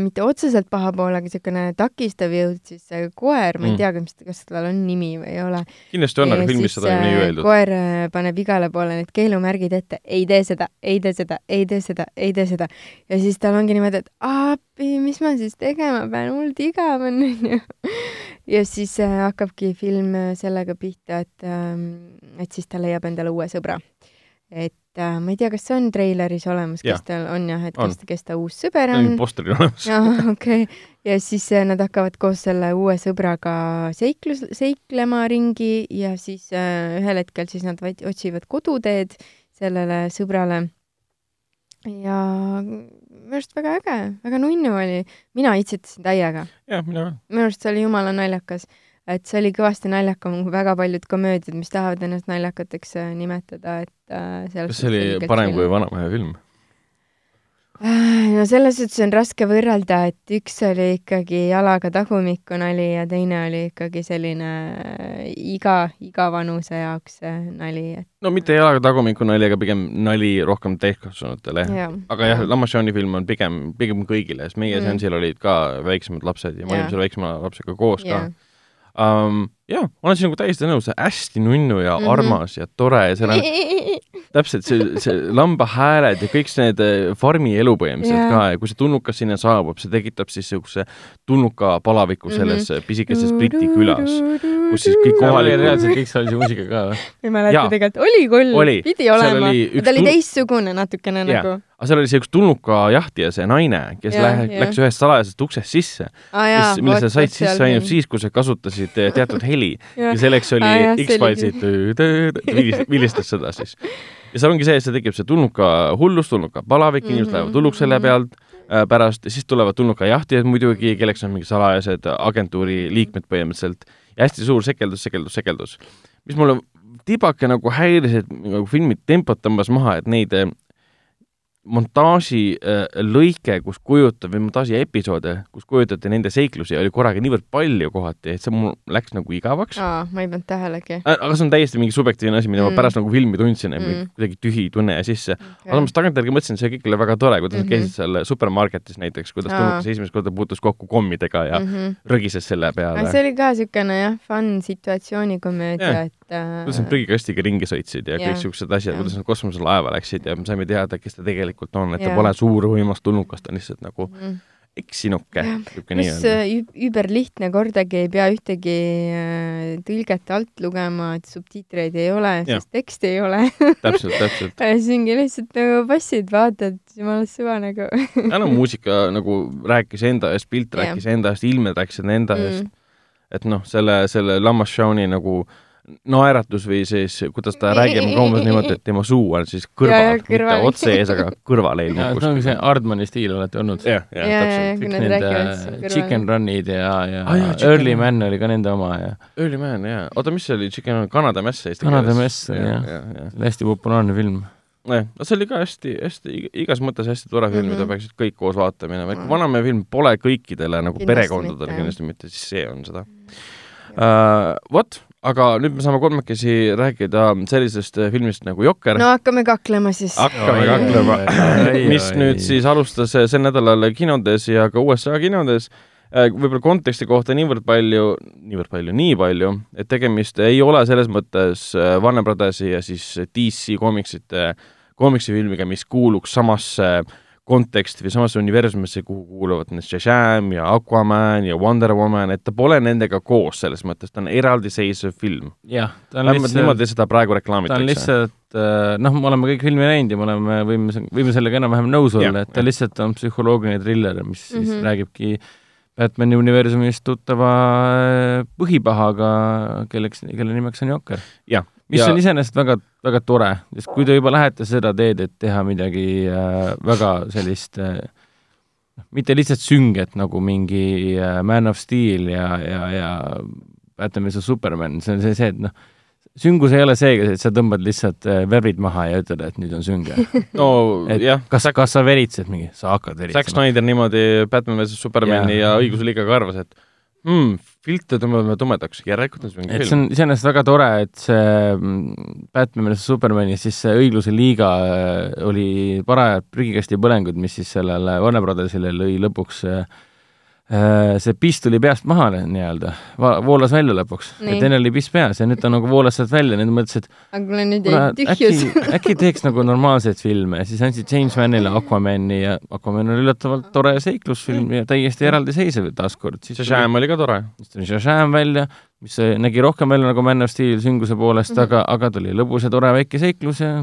mitte otseselt paha pool, aga niisugune takistav jõud, siis see koer, ma ei Mm. tea, kas, kas tal on nimi või ei ole. kindlasti on, aga filmis seda ei nii öeldud. koer äh, paneb igale poole need keelumärgid ette, ei tee seda, ei tee seda, ei tee seda, ei tee seda. ja siis tal ongi niimoodi, et appi, mis ma siis tegema pean, hullult igav on, onju. ja siis äh, hakkabki film äh, sellega pihta, et ähm,, et siis ta leiab endale uue sõbra. Et äh, ma ei tea, kas see on treileris olemas, kes tal on jah, et kes, kes ta uus sõber on. poster olemas. jaa, okei okay.. ja siis äh, nad hakkavad koos selle uue sõbraga seiklus, seiklema ringi ja siis äh, ühel hetkel siis nad vaid- otsivad koduteed sellele sõbrale. ja minu arust väga äge, väga nunnu oli. mina itsitasin täiega, jah, mina ka. minu arust see oli jumala naljakas. Et see oli kõvasti naljakam kui väga paljud komöödiad, mis tahavad ennast naljakateks äh, nimetada, et äh, kas see oli parem kui Vanamehe film? Äh, no selles suhtes on raske võrrelda, et üks oli ikkagi jalaga tagumikku nali ja teine oli ikkagi selline äh, iga, iga vanuse jaoks nali, et no mitte jalaga tagumikku nali, aga pigem nali rohkem täiskasvanutele. aga jah, Lamassiooni film on pigem, pigem kõigile, sest meie mm. seansil olid ka väiksemad lapsed ja me olime seal väiksema lapsega koos ka yeah um,. Jaa, ma olen sinuga täiesti nõus, hästi nunnu ja mm -hmm. armas ja tore ja seal on täpselt see, see lambahääled ja kõik need eh, farmi elu põhimõtteliselt yeah. ka ja kui see tulnukas sinna saabub, see tekitab siis niisuguse tulnuka palaviku selles mm -hmm. pisikeses Briti külas, kus siis kõik kohalikud reaalselt kõik see oli see muusika ka või? ei mäleta tegelikult, oli küll, pidi olema, ta oli teistsugune natukene yeah. nagu. Aga seal oli see üks tulnuka jahtija, see naine, kes ja, lähe, läks ühest salajasest uksest sisse. Ah,, mille sa said sisse ainult siis, kui sa kasutasid eh, teatud heli ja, ja selleks oli ah, X-Filesid, vilistas seda siis. Ja seal ongi see, et see tekib see tulnuka hullus, tulnuka palavik mm, -hmm. inimesed lähevad hulluks selle pealt äh, pärast siis tulevad tulnuka jahtijad muidugi, kelleks on mingi salajased agentuuri liikmed põhimõtteliselt. Ja hästi suur sekeldus, sekeldus, sekeldus. mis mulle tibake nagu häiris, et nagu filmi tempot tõmbas maha, et neid äh, montaaži äh, lõike, kus kujutab, või montaaži episoode, kus kujutati nende seiklusi, oli korraga niivõrd palju kohati, et see mul läks nagu igavaks. aa, ma ei pannud tähelegi. Äh, aga see on täiesti mingi subjektiivne asi, mida mm. ma pärast nagu filmi tundsin mm., kuidagi tühi tunne ja sisse okay.. aga samas tagantjärgi mõtlesin, see kõik oli väga tore, kuidas mm -hmm. nad käisid seal supermarketis näiteks, kuidas Tulukas esimest korda puutus kokku kommidega ja mm -hmm. rõgises selle peale. see oli ka niisugune jah, fun situatsioonikomöödia, et. Kuidas nad prügikastiga ringi sõitsid ja, ja kõik niisugused asjad, kuidas nad kosmoselaeva läksid ja me saime teada, kes ta tegelikult on, et ta pole suur võimas tulnukas, ta on lihtsalt nagu mm. eksinuke. pluss äh, überlihtne, kordagi ei pea ühtegi äh, tõlget alt lugema, et subtiitreid ei ole, sest teksti ei ole täpselt, täpselt siis ongi lihtsalt nagu passid, vaatad, jumala suva nagu ja no muusika nagu rääkis enda eest, pilt rääkis ja. enda eest, ilmed rääkisid enda mm. eest. et noh, selle, selle Lammas Showni nagu äh, naeratus või siis, kuidas ta räägib ka umbes niimoodi, et tema suu on siis kõrval, mitte otse ees, aga kõrval eelmine kuskil. see ongi see Hardmani stiil olete olnud. jah, jah, täpselt. kõik need Chicken Run'id ja, ja ah, jah, Early. Man oli ka nende oma ja. Early Man, jaa. oota, mis see oli, Chicken Run, Kanada mess eesti keeles? Kanada mess, jah. hästi populaarne film jah, no see oli ka hästi, hästi igas mõttes hästi tore film mm, -hmm. mida mhm. peaksid kõik koos vaatama ja mm -hmm. Vanamehe film pole kõikidele nagu kindlasti perekondadele kindlasti mitte, siis see on seda uh,. Vot, aga nüüd me saame kolmekesi rääkida sellisest äh, filmist nagu Jokker. no hakkame kaklema siis. hakkame kaklema, mis nüüd siis alustas äh, sel nädalal kinodes ja ka USA kinodes. Äh, võib-olla konteksti kohta niivõrd palju, niivõrd palju, nii palju, et tegemist ei ole selles mõttes Warner Brothersi ja siis DC komiksite, komiksifilmiga, mis kuuluks samasse äh, konteksti või samasse universumisse, kuhu kuuluvad need Shazam ja Aquaman ja Wonder Woman, et ta pole nendega koos selles mõttes, ta on eraldiseisev film. jah, ta on lihtsalt niimoodi seda praegu reklaamitakse. ta on lihtsalt äh, noh, me oleme kõik filmi näinud ja me oleme, võime, võime sellega enam-vähem nõus olla, et ta ja. lihtsalt on psühholoogiline triller, mis siis mm -hmm. räägibki Batman'i universumist tuttava äh, põhipahaga, kelleks, kelle nimeks on Jokker. jah, mis ja... on iseenesest väga, väga tore, sest kui te juba lähete seda teed, et teha midagi äh, väga sellist äh, mitte lihtsalt sünget nagu mingi äh, Man of Steel ja, ja, ja Batman vs Superman, see on see, see, et noh, süngus ei ole see, et sa tõmbad lihtsalt äh, värvid maha ja ütled, et nüüd on sünge. no et jah. kas, kas sa veritsed mingi, sa hakkad veritsema. Zack Snyder niimoodi Batman vs Supermani ja, ja õiguse liigaga arvas, et mm, filter tõmbame tumedaks, järelikult on see mingi film. see on iseenesest väga tore, et see mm, Batman versus Supermani, siis see Õigluse liiga äh, oli parajad prügikastipõlengud, mis siis sellele Warner Brothersile lõi lõpuks Äh, see piss tuli peast maha nii-öelda, voolas välja lõpuks. et enne oli piss peas ja nüüd ta nagu voolas sealt välja, nüüd mõtles, et aga kuule, nüüd jäi tühjus. äkki, äkki teeks nagu normaalseid filme ja siis andsid James Vanile Aquamani ja Aquaman oli üllatavalt tore seiklusfilm ja täiesti eraldiseisev taaskord. Shazam oli ka tore. siis tuli Shazam välja, mis nägi rohkem välja nagu Man of Steel sünguse poolest mm, -hmm. aga, aga ta oli lõbus ja tore väike seiklus ja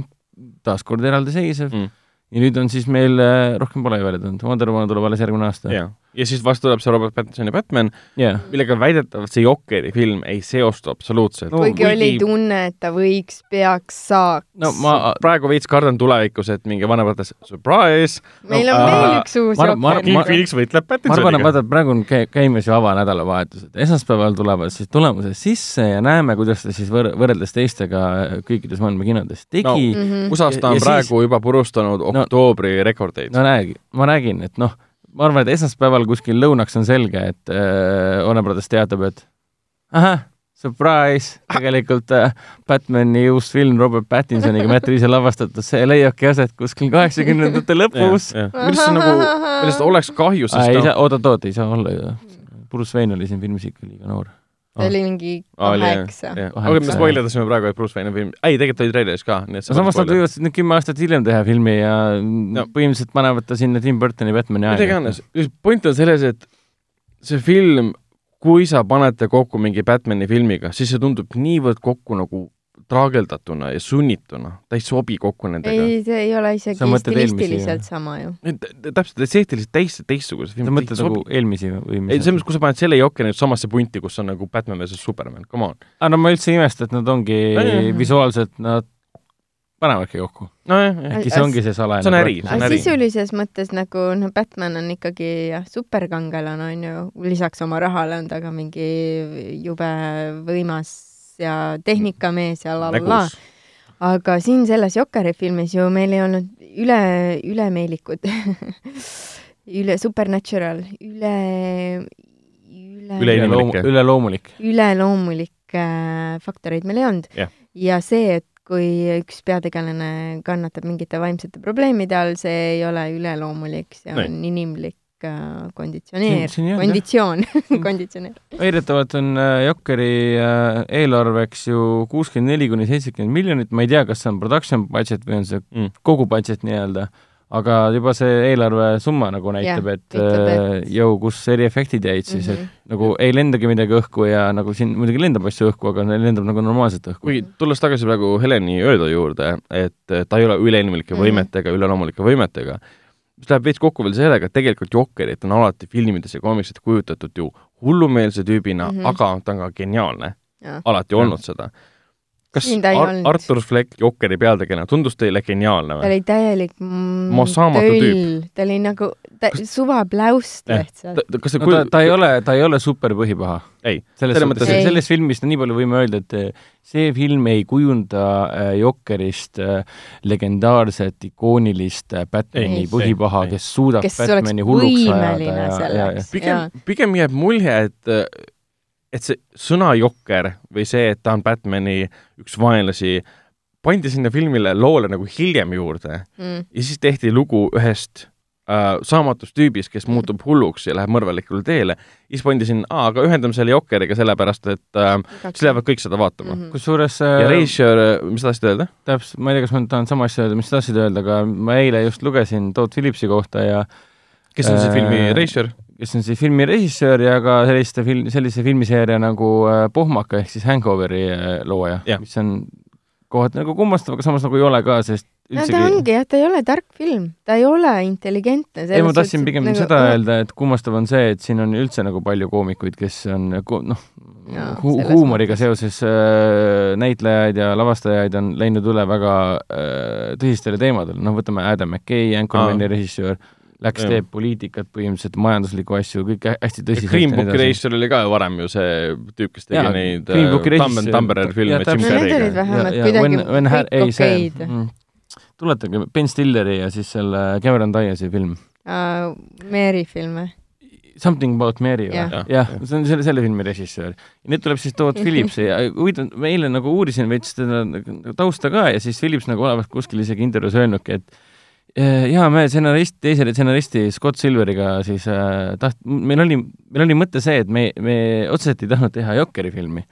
taaskord eraldiseisev mm. -hmm. ja nüüd on siis meil, äh, rohkem pole ju välja tulnud, Wonder Woman tuleb alles järgmine aasta. jah ja siis vastu tuleb see Robert Pattinsoni Batman, jah. millega väidetavalt see Jokeri film ei seostu absoluutselt No, kuigi oli tunne, et ta võiks, peaks, saaks. no ma, praegu veits kardan tulevikus, et mingi vanemate surprise, meil on no, veel aa, üks uus Jokker King ma-. Phoenix võitleb ma arvan, et Pattinsoniga. vaata, praegu on käi- käimas ju avanädalavahetus, et esmaspäeval tulevad siis tulemused sisse ja näeme, kuidas ta siis võr-, võrreldes teistega kõikides maailma kinodes tegi No, no,. Mhm. USA-s ta on ja praegu juba purustanud oktoobri rekordeid. no räägi, ma räägin, et noh, ma arvan, et esmaspäeval kuskil lõunaks on selge, et äh, Warner Brothers teatab, et ahah, surprise, tegelikult äh, Batman'i uus film Robert Pattinsoniga Matt Reeve'i lavastatud, see leiabki aset kuskil kaheksakümnendate lõpus. millest on nagu, millest oleks kahju, ei sest oot-oot-oot, ei saa olla ju. Bruce Wayne oli siin filmis ikka liiga noor. Ta oli mingi Aa, oli, jah. kaheksa. aga me spoilerdasime praegu, et Bruce Wayne on film, ei tegelikult oli treileris ka, nii et no samas nad võivad nüüd kümme aastat hiljem teha filmi ja No. põhimõtteliselt panevad ta sinna Tim Burtoni Batman'i mida aega. iganes, point on selles, et see film, kui sa paned ta kokku mingi Batman'i filmiga, siis see tundub niivõrd kokku nagu traageldatuna ja sunnituna, ta ei sobi kokku nendega. ei, see ei ole isegi Sa stilistiliselt sama ju. täpselt, esteetiliselt täis, teistsugused sa filmid. mõtled nagu eelmisi või ei, mis? selles mõttes, kui sa paned selle Jokeri nüüd samasse punti, kus on nagu Batman versus Superman, come on. aa, Ah, no ma üldse ei imesta, et nad ongi Ei, ei, ei. visuaalselt, nad panevadki kokku. nojah, jah. äkki see ongi see salajane See on äri, see on aga äri. sisulises mõttes nagu noh, Batman on ikkagi jah, superkangelane on ju, lisaks oma rahale on ta ka mingi jube võimas ja tehnikamees ja la la la. aga siin selles Jokeri filmis ju meil ei olnud üle, ülemeelikud üle supernatural, üle, üle, Üleinimlikke. üleloomulik. üleloomulikke faktoreid meil ei olnud Jah. ja see, et kui üks peategelane kannatab mingite vaimsete probleemide all, see ei ole üleloomulik, see on Ei. inimlik äh, konditsioneer, ei olnud, konditsioon, konditsioneer. väidetavalt on äh, Jokeri äh, eelarveks ju kuuskümmend neli kuni seitsekümmend miljonit, ma ei tea, kas see on production budget või on see Mm. kogu budget nii-öelda, aga juba see eelarve summa nagu näitab, et äh, jõu, kus eriefektid jäid siis, et nagu ei lendagi midagi õhku ja nagu siin muidugi lendab asju õhku, aga lendab nagu normaalselt õhku. kuigi tulles tagasi praegu Heleni öeldu juurde, et ta ei ole üleinimlike Mhm. võimetega, üleloomulike võimetega, mis läheb veits kokku veel sellega, et tegelikult Jokkerit on alati filmides ja koomiksid kujutatud ju hullumeelse tüübina mm. -hmm. aga ta on ka geniaalne, alati Jah. olnud seda. Kas ta Ar. Artur Fleck Jokkeri peategelane tundus teile geniaalne ta või? oli täielik mm, töll. ta oli nagu ta, suvapläust Jah. lihtsalt. kas see no ta, ta ei ole, ta ei ole super põhipaha. ei, selles Selles mõttes Ei. selles filmis nii palju võime öelda, et eh, see film ei kujunda äh, Jokkerist legendaarset ikoonilist Batmani põhipaha, kes suudab kes Batmani hulluks ajada ja, ja, ja pigem, pigem jääb mulje, et et see sõna Jokker või see, et ta on Batmani üks vaenlasi, pandi sinna filmile loole nagu hiljem juurde mm.. ja siis tehti lugu ühest äh, saamatust tüübist, kes muutub hulluks ja läheb mõrvalikule teele. siis pandi sinna, aga ühendame selle Jokkeriga sellepärast, et äh, siis lähevad kõik seda vaatama mm. Mhm. kusjuures -hmm. ja äh, Reisjör, mis sa tahtsid öelda? täpselt, ma ei tea, kas ma nüüd tahan sama asja öelda, mis sa tahtsid öelda, aga ma eile just lugesin Todd Phillipsi kohta ja kes on see Äh, filmi reisjör? Kes on siis filmi režissöör ja ka selliste film, sellise filmiseeria nagu äh, Pohmaka ehk siis Hangoveri äh, looja mis on kohati nagu kummastav, aga samas nagu ei ole ka, sest no ta ongi jah, ta ei ole tark film, ta ei ole intelligentne. ei, ma tahtsin pigem nagu, seda öelda, et kummastav on see, et siin on üldse nagu palju koomikuid, kes on noh hu, huumoriga seoses äh, näitlejaid ja lavastajaid on läinud üle väga äh, tõsistele teemadele, noh, võtame Adam McKay, Anchormani režissöör, läks teeb poliitikat põhimõtteliselt, majanduslikku asju, kõike hästi tõsiselt. Green Booki reisjör oli ka ju varem ju see tüüp, kes tegi Jaa, neid Green Booki äh, Dumberer filme Jim Carrey'ga. ja, ja ei see mm, tuletage Ben Stilleri ja siis selle Cameron Diazi film uh,. Mary filme. Something about Mary või Jah. ja.? see on selle, selle filmi režissöör. ja nüüd tuleb siis Todd Phillips ja huvitav, ma eile nagu uurisin veits teda nagu tausta ka ja siis Phillips nagu olevat kuskil isegi intervjuus öelnudki, et eh, jaa, me stsenarist, teise stsenaristi Scott Silveriga siis äh, taht-, meil oli, meil oli mõte see, et me, me otseselt ei tahtnud teha Jokeri filmi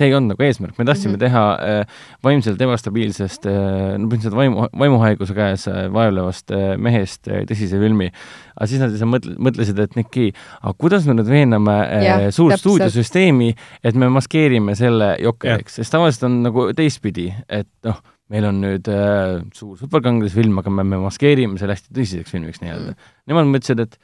see ei olnud nagu eesmärk, me tahtsime mm. -hmm. teha äh, vaimselt ebastabiilsest äh,, no põhimõtteliselt vaimu, vaimuhaiguse käes äh, vaevlevast äh, mehest äh, tõsise filmi. aga siis nad mõtle-, mõtlesid, et Niki, aga kuidas me nüüd veename äh, Jah, suurt stuudiosüsteemi, et me maskeerime selle Jokeriks, sest tavaliselt on nagu teistpidi, et noh, meil on nüüd äh, suur superkangelase film, aga me, me maskeerime selle hästi tõsiseks filmiks nii-öelda Mm. mm.. Nemad mõtlesid, et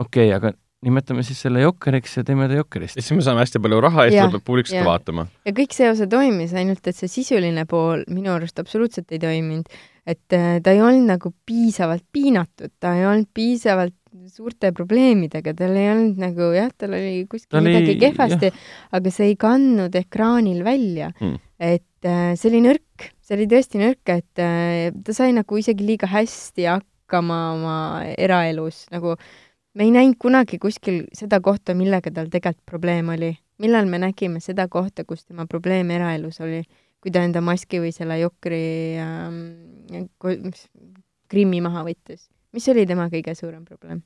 okei okay,, aga nimetame siis selle jokkeriks ja teeme ta jokkerist ja. siis me saame hästi palju raha ja siis Jah, tuleb publik seda vaatama. ja kõik see osa toimis, ainult et see sisuline pool minu arust absoluutselt ei toiminud. et äh, ta ei olnud nagu piisavalt piinatud, ta ei olnud piisavalt suurte probleemidega, tal ei olnud nagu jah, tal oli kuskil Ta oli- midagi kehvasti, aga see ei kandnud ekraanil välja Hmm. et äh, see oli nõrk, see oli tõesti nõrk, et äh, ta sai nagu isegi liiga hästi hakkama oma eraelus, nagu me ei näinud kunagi kuskil seda kohta, millega tal tegelikult probleem oli. millal me nägime seda kohta, kus tema probleem eraelus oli, kui ta enda maski või selle jokri ähm, grimmi maha võttis? mis oli tema kõige suurem probleem?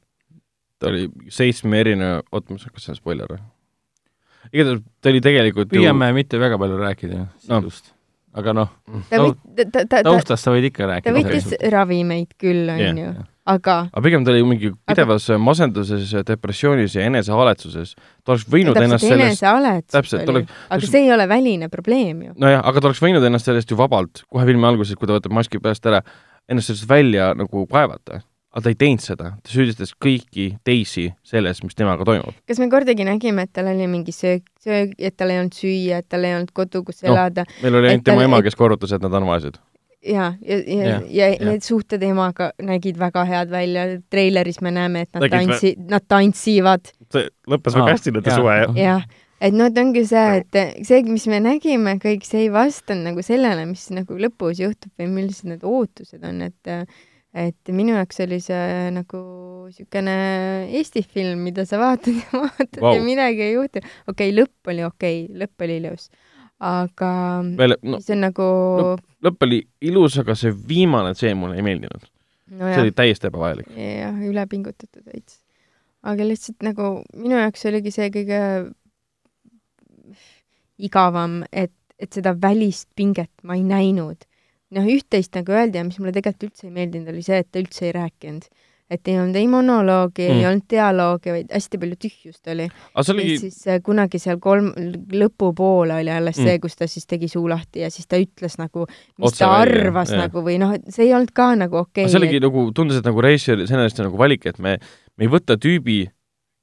ta oli seitsme erineva, oota, kas see on spoiler või? igatahes ta oli tegelikult püüame mitte väga palju rääkida sisust, aga noh, ta ta, ta, ta, ta, taustast sa võid ikka ta rääkida. võttis ravimeid küll, onju, aga aga pigem ta oli mingi pidevas masenduses, depressioonis ja enesehaletsuses. ta oleks võinud ennast täpselt sellest, täpselt, ta oleks- aga see ei ole väline probleem ju. nojah, aga ta oleks võinud ennast sellest ju vabalt kohe filmi alguses, kui ta võtab maski peast ära, ennast sellest välja nagu kaevata. Aga ta ei teinud seda, ta süüdistas kõiki teisi selles, mis temaga toimub. kas me kordagi nägime, et tal oli mingi söök, söök, et tal ei olnud süüa, et tal ei olnud kodu, kus Noh, elada meil oli ainult tema ema, kes korrutas, et nad on vaesed. ja, ja, ja, ja, ja, ja need suhted emaga nägid väga head välja. treileris me näeme, et nad Nägid vä- tantsi-, nad tantsivad see lõppes väga hästi nende jaa. suve, jah. jah, et noh, et ongi see, et see, mis me nägime kõik, see ei vastanud nagu sellele, mis nagu lõpus juhtub või millised need ootused on, et et minu jaoks oli see nagu niisugune Eesti film, mida sa vaatad ja vaatad wow. Ja midagi ei juhtu. okei okay,, lõpp oli okei okay,, lõpp oli ilus, aga veel, no see on nagu lõpp oli ilus, aga see viimane tseen mulle ei meeldinud. see nojah oli, täiesti ebavajalik. jah, ülepingutatud veits. aga lihtsalt nagu minu jaoks oligi see kõige igavam, et, et seda välist pinget ma ei näinud. noh, üht-teist nagu öeldi ja mis mulle tegelikult üldse ei meeldinud, oli see, et ta üldse ei rääkinud. et ei olnud ei monoloogi mm., ei olnud dialoogi, vaid hästi palju tühjust oli. see ja oligi, siis äh, kunagi seal kolm, lõpupoole oli alles Mm. see, kus ta siis tegi suu lahti ja siis ta ütles nagu, mis Otse ta välja, arvas jah. nagu või noh, see ei olnud ka nagu okei see oligi nagu, tundus, et nagu reisijal sellest nagu valik, et me, me ei võta tüübi,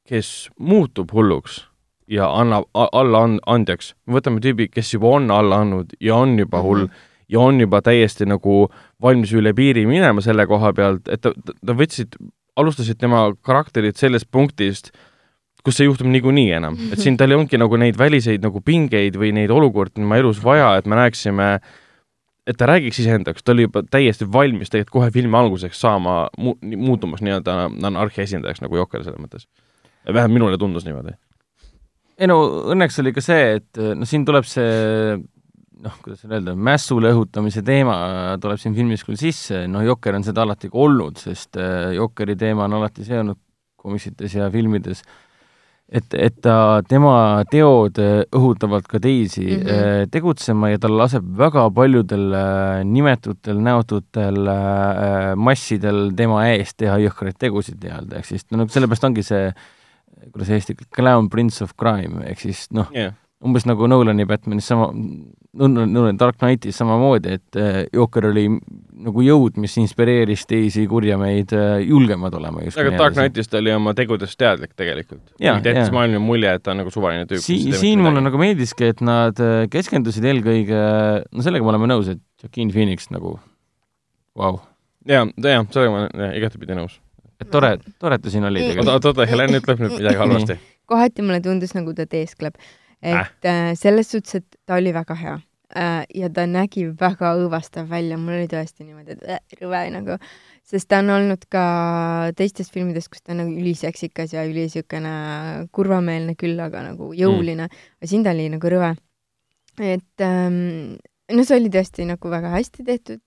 kes muutub hulluks ja annab alla and-, andjaks. me võtame tüübi, kes juba on alla andnud ja on juba hull mm Mhm. -hmm. Ja on juba täiesti nagu valmis üle piiri minema selle koha pealt, et ta, ta, ta võtsid, alustasid tema karakterit sellest punktist, kus see juhtub niikuinii enam, et siin tal ei olnudki nagu neid väliseid nagu pingeid või neid olukordi tema elus vaja, et me näeksime et ta räägiks iseendaks, ta oli juba täiesti valmis tegelikult kohe filmi alguseks saama mu-, muutumas nii-öelda anarhia esindajaks nagu Jokker selles mõttes. vähemalt minule tundus niimoodi. ei no õnneks oli ka see, et noh, siin tuleb see noh, kuidas seda öelda, mässule õhutamise teema tuleb siin filmis küll sisse, noh, Jokker on seda alati ka olnud, sest äh, Jokkeri teema on alati see olnud komiksites ja filmides, et, et ta, tema teod äh, õhutavad ka teisi mm. -hmm. tegutsema ja ta laseb väga paljudel äh, nimetutel, näotutel äh, massidel tema eest teha jõhkraid tegusid nii-öelda, ehk siis no nagu sellepärast ongi see kuidas eesti, clown prince of crime, ehk siis noh, jah, umbes nagu Nolani Batmanis sama, Nolan Dark Knightis samamoodi, et äh, Joker oli nagu jõud, mis inspireeris teisi kurjameid äh, julgemad olema just aga Dark Knightis ta oli oma tegudest teadlik tegelikult. Jaa, jättis jaa. maailmale mulje, et ta on nagu suvaline tüüp. si-, siin mulle nagu meeldiski, et nad äh, keskendusid eelkõige, no sellega me oleme nõus, et Joaquin Phoenix nagu vau wow., jaa, jah, sellega ma olen igatepidi nõus. et tore, tore, et ta siin oli oota, oota, Helen ütleb nüüd midagi halvasti. kohati mulle tundus, nagu ta teeskleb. Et äh. selles suhtes, et ta oli väga hea äh, ja ta nägi väga õõvastav välja, mul oli tõesti niimoodi, et äh, rõve nagu, sest ta on olnud ka teistes filmides, kus ta on nagu üliseksikas ja üli siukene kurvameelne küll, aga nagu jõuline mm., aga siin ta oli nagu rõve. et ähm, no see oli tõesti nagu väga hästi tehtud,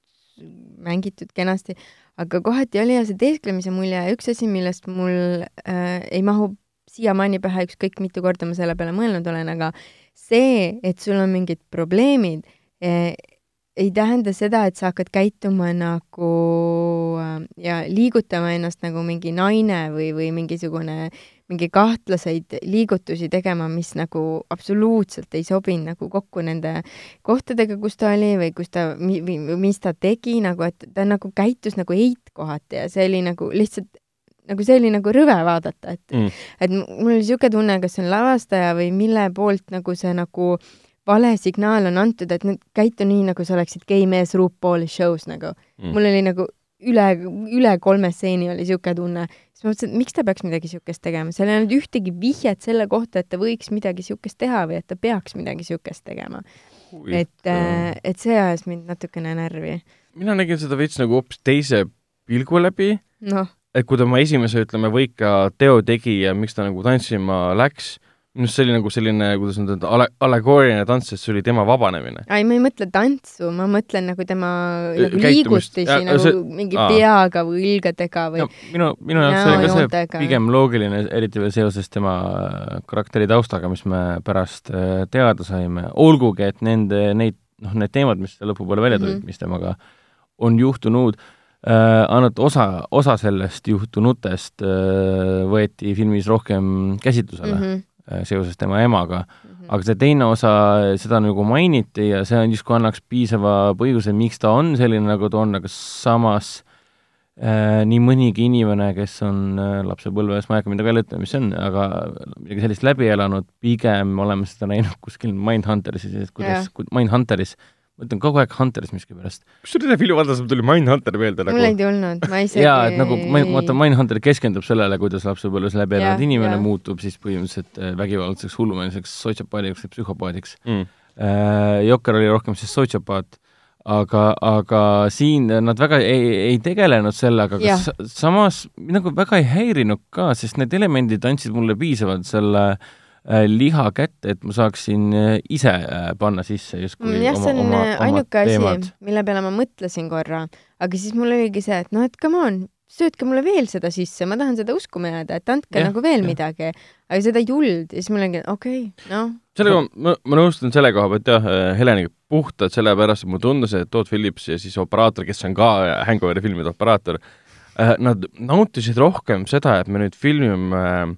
mängitud kenasti, aga kohati oli jah see teesklemise mulje ja üks asi, millest mul äh, ei mahu siiamaani pähe, ükskõik mitu korda ma selle peale mõelnud olen, aga see, et sul on mingid probleemid eh,, ei tähenda seda, et sa hakkad käituma nagu äh, ja liigutama ennast nagu mingi naine või, või mingisugune, mingi kahtlaseid liigutusi tegema, mis nagu absoluutselt ei sobinud nagu kokku nende kohtadega, kus ta oli või kus ta, mis ta tegi nagu, et ta nagu käitus nagu eit kohati ja see oli nagu lihtsalt nagu see oli nagu rõve vaadata, et Mm. et mul oli niisugune tunne, kas see on lavastaja või mille poolt nagu see nagu vale signaal on antud, et nüüd käitu nii, nagu sa oleksid gei mees RuPauli show's nagu Mm. mul oli nagu üle, üle kolme stseeni oli niisugune tunne. siis ma mõtlesin, et miks ta peaks midagi niisugust tegema, seal ei olnud ühtegi vihjet selle kohta, et ta võiks midagi niisugust teha või et ta peaks midagi niisugust tegema. et, et see ajas mind natukene närvi. mina nägin seda veits nagu hoopis teise pilgu läbi, noh, et kui ta oma esimese, ütleme, võika teo tegi ja miks ta nagu tantsima läks, minu arust see oli nagu selline, kuidas nüüd öelda, alle-, allegooriline tants, sest see oli tema vabanemine. ei, ma ei mõtle tantsu, ma mõtlen nagu tema nagu liigutusi nagu see- mingi aa. peaga või õlgadega või no minu, minu jaoks oli ka see pigem loogiline, eriti veel seoses tema äh, karakteri taustaga, mis me pärast äh, teada saime, olgugi et nende, neid, noh, need teemad, mis lõpupoole välja tulid mm. -hmm. mis temaga on juhtunud ainult osa, osa sellest juhtunutest äh, võeti filmis rohkem käsitlusele mm mm. -hmm. -hmm. äh, seoses tema emaga, aga see teine osa, seda nagu mainiti ja see on justkui annaks piisava põhjuse, miks ta on selline, nagu ta on, aga samas äh, nii mõnigi inimene, kes on äh, lapsepõlves, ma ei hakka midagi välja ütlema, mis see on, aga midagi sellist läbi elanud, pigem oleme seda näinud kuskil Mindhunteris, et kuidas Mindhunteris, ma ütlen kogu aeg Hunteris miskipärast. kus sul selle filmi vaatas, mul tuli Mindhunter meelde mul ei nagu. tulnud, ma isegi jaa, et nagu, vaata, Mindhunter keskendub sellele, kuidas lapsepõlves läbi elanud inimene jah. muutub siis põhimõtteliselt äh, vägivaldseks hullumeelseks sotsiopaadiks või psühhopaadiks. Mm. Äh, Jokker oli rohkem siis sotsiopaat, aga, aga siin nad väga ei, ei tegelenud sellega, aga samas nagu väga ei häirinud ka, sest need elemendid andsid mulle piisavalt selle äh, liha kätte, et ma saaksin äh, ise äh, panna sisse justkui Mm, jah, see on oma, äh, oma, ainuke oma asi mille peale ma mõtlesin korra, aga siis mul oligi see, et noh, et come on, söötke mulle veel seda sisse, ma tahan seda uskuma jääda, et andke ja, nagu veel ja. midagi. aga seda ei tulnud ja siis mul oligi, okei okay,, noh, sellega ma, ma nõustun selle koha pealt jah, Heleniga puhtalt sellepärast, et mulle tundus, et Todd Phillips ja siis operaator, kes on ka Hangoveri filmide operaator, nad nautisid rohkem seda, et me nüüd filmime äh,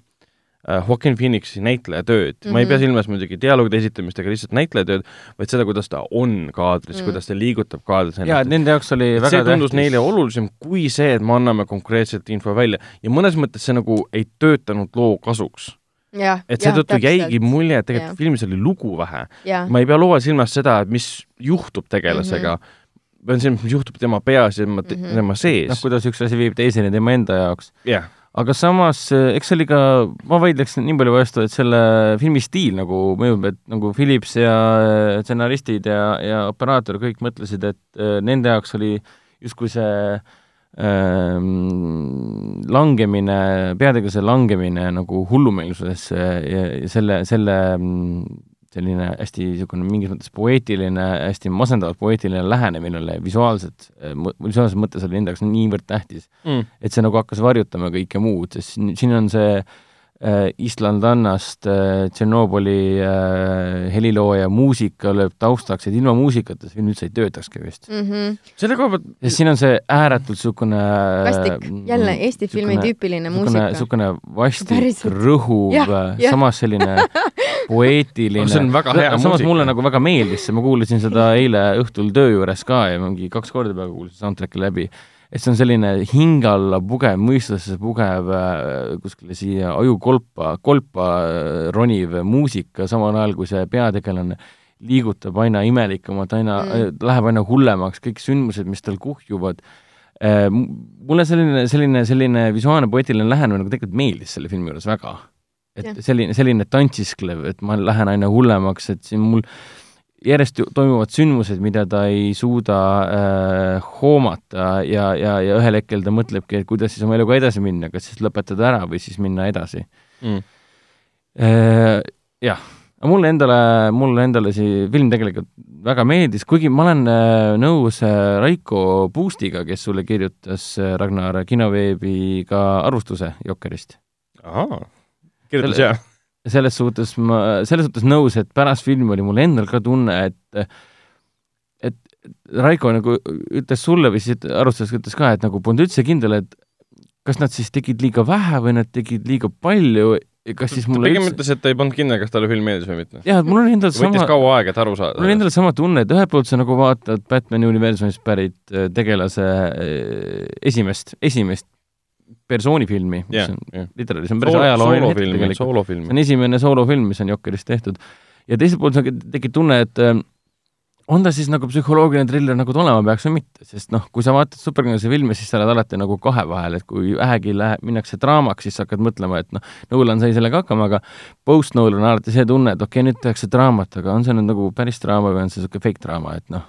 Joaquin Phoenixi näitleja tööd mm, -hmm. ma ei pea Mhm. silmas muidugi dialoogide esitamist ega lihtsalt näitleja tööd, vaid seda, kuidas ta on kaadris mm, Mm. -hmm. kuidas ta liigutab kaadris jaa, et nende jaoks oli et väga see tundus tähtis neile olulisem kui see, et me anname konkreetselt info välja ja mõnes mõttes see nagu ei töötanud loo kasuks. et seetõttu jäigi mulje, et tegelikult Jah. filmis oli lugu vähe. ma ei pea loo silmas seda, et mis juhtub tegelasega mm, -hmm. pean silmas, mis juhtub tema peas ja tema, mm. -hmm. tema noh, sees. kuidas üks asi viib teiseni tema enda jaoks. jah, aga samas, eks see oli ka, ma vaidleks nii palju vastu, et selle filmi stiil nagu mõjub, et nagu Philips ja äh, stsenaristid ja, ja operaator kõik mõtlesid, et äh, nende jaoks oli justkui see ähm, langemine, peategelase langemine nagu hullumeelsusesse ja, ja selle, selle mm, selline hästi niisugune mingis mõttes poeetiline, hästi masendavalt poeetiline lähenemine visuaalselt, visuaalses mõttes oli enda jaoks niivõrd tähtis, mm. et see nagu hakkas varjutama kõike muud, sest siin, siin on see äh, Islandannast äh, Tšernobõli äh, helilooja muusika lööb taustaks, et ilma muusikata see film üldse ei töötakski vist. mm. -hmm. selle koha pealt, sest siin on see ääretult niisugune vastik, jälle Eesti filmi tüüpiline muusika. niisugune vastik, rõhuv samas selline poeetiline. See on väga hea samas muusika. mulle nagu väga meeldis see, ma kuulasin seda eile õhtul töö juures ka ja mingi kaks korda peaaegu kuulasin soundtrack'i läbi. Et see on selline hinge alla pugev, mõistusesse pugev, kuskile siia ajukolpa, kolpa äh, roniv muusika, samal ajal kui see peategelane liigutab aina imelikumalt, aina Mm. mm., läheb aina hullemaks, kõik sündmused, mis tal kuhjuvad mulle selline, selline, selline visuaalne poeetiline lähenemine nagu tegelikult meeldis selle filmi juures väga. et ja. selline, selline tantsisklev, et ma lähen aina hullemaks, et siin mul järjest toimuvad sündmused, mida ta ei suuda äh, hoomata ja, ja, ja ühel hetkel ta mõtlebki, et kuidas siis oma eluga edasi minna, kas siis lõpetada ära või siis minna edasi mm. Äh, jah, aga mulle endale, mulle endale see film tegelikult väga meeldis, kuigi ma olen äh, nõus äh, Raiko Puustiga, kes sulle kirjutas äh, Ragnar kinoveebi ka arvustuse Jokkerist. ahaa, kirjutas hea. Selles suhtes ma, selles suhtes nõus, et pärast filmi oli mul endal ka tunne, et et Raiko nagu ütles sulle või siis arvustuses ütles ka, et nagu polnud üldse kindel, et kas nad siis tegid liiga vähe või nad tegid liiga palju, kas siis mulle pigem ütles, et ta ei pannud kindel, kas talle film meeldis või mitte. jah, et mul on endal võttis sama, kaua aega, et aru mul on saada. endal sama tunne, et ühelt poolt sa nagu vaatad Batman'i universumist pärit äh, tegelase äh, esimest, esimest persoonifilmi, mis jah on, jah. literaali, see on päris ajalooline hetk tegelikult. see on esimene soolofilm, mis on Jokkerist tehtud. ja teiselt poolt tekib tunne, et äh, on ta siis nagu psühholoogiline triller, nagu ta olema peaks või mitte, sest noh, kui sa vaatad superkangelase filme, siis sa oled alati nagu kahe vahel, et kui vähegi läheb, minnakse draamaks, siis sa hakkad mõtlema, et noh, Nolan sai sellega hakkama, aga post-Nolan on alati see tunne, et okei okay,, nüüd tehakse draamat, aga on see nüüd nagu päris draama või on see niisugune fake draama, et noh,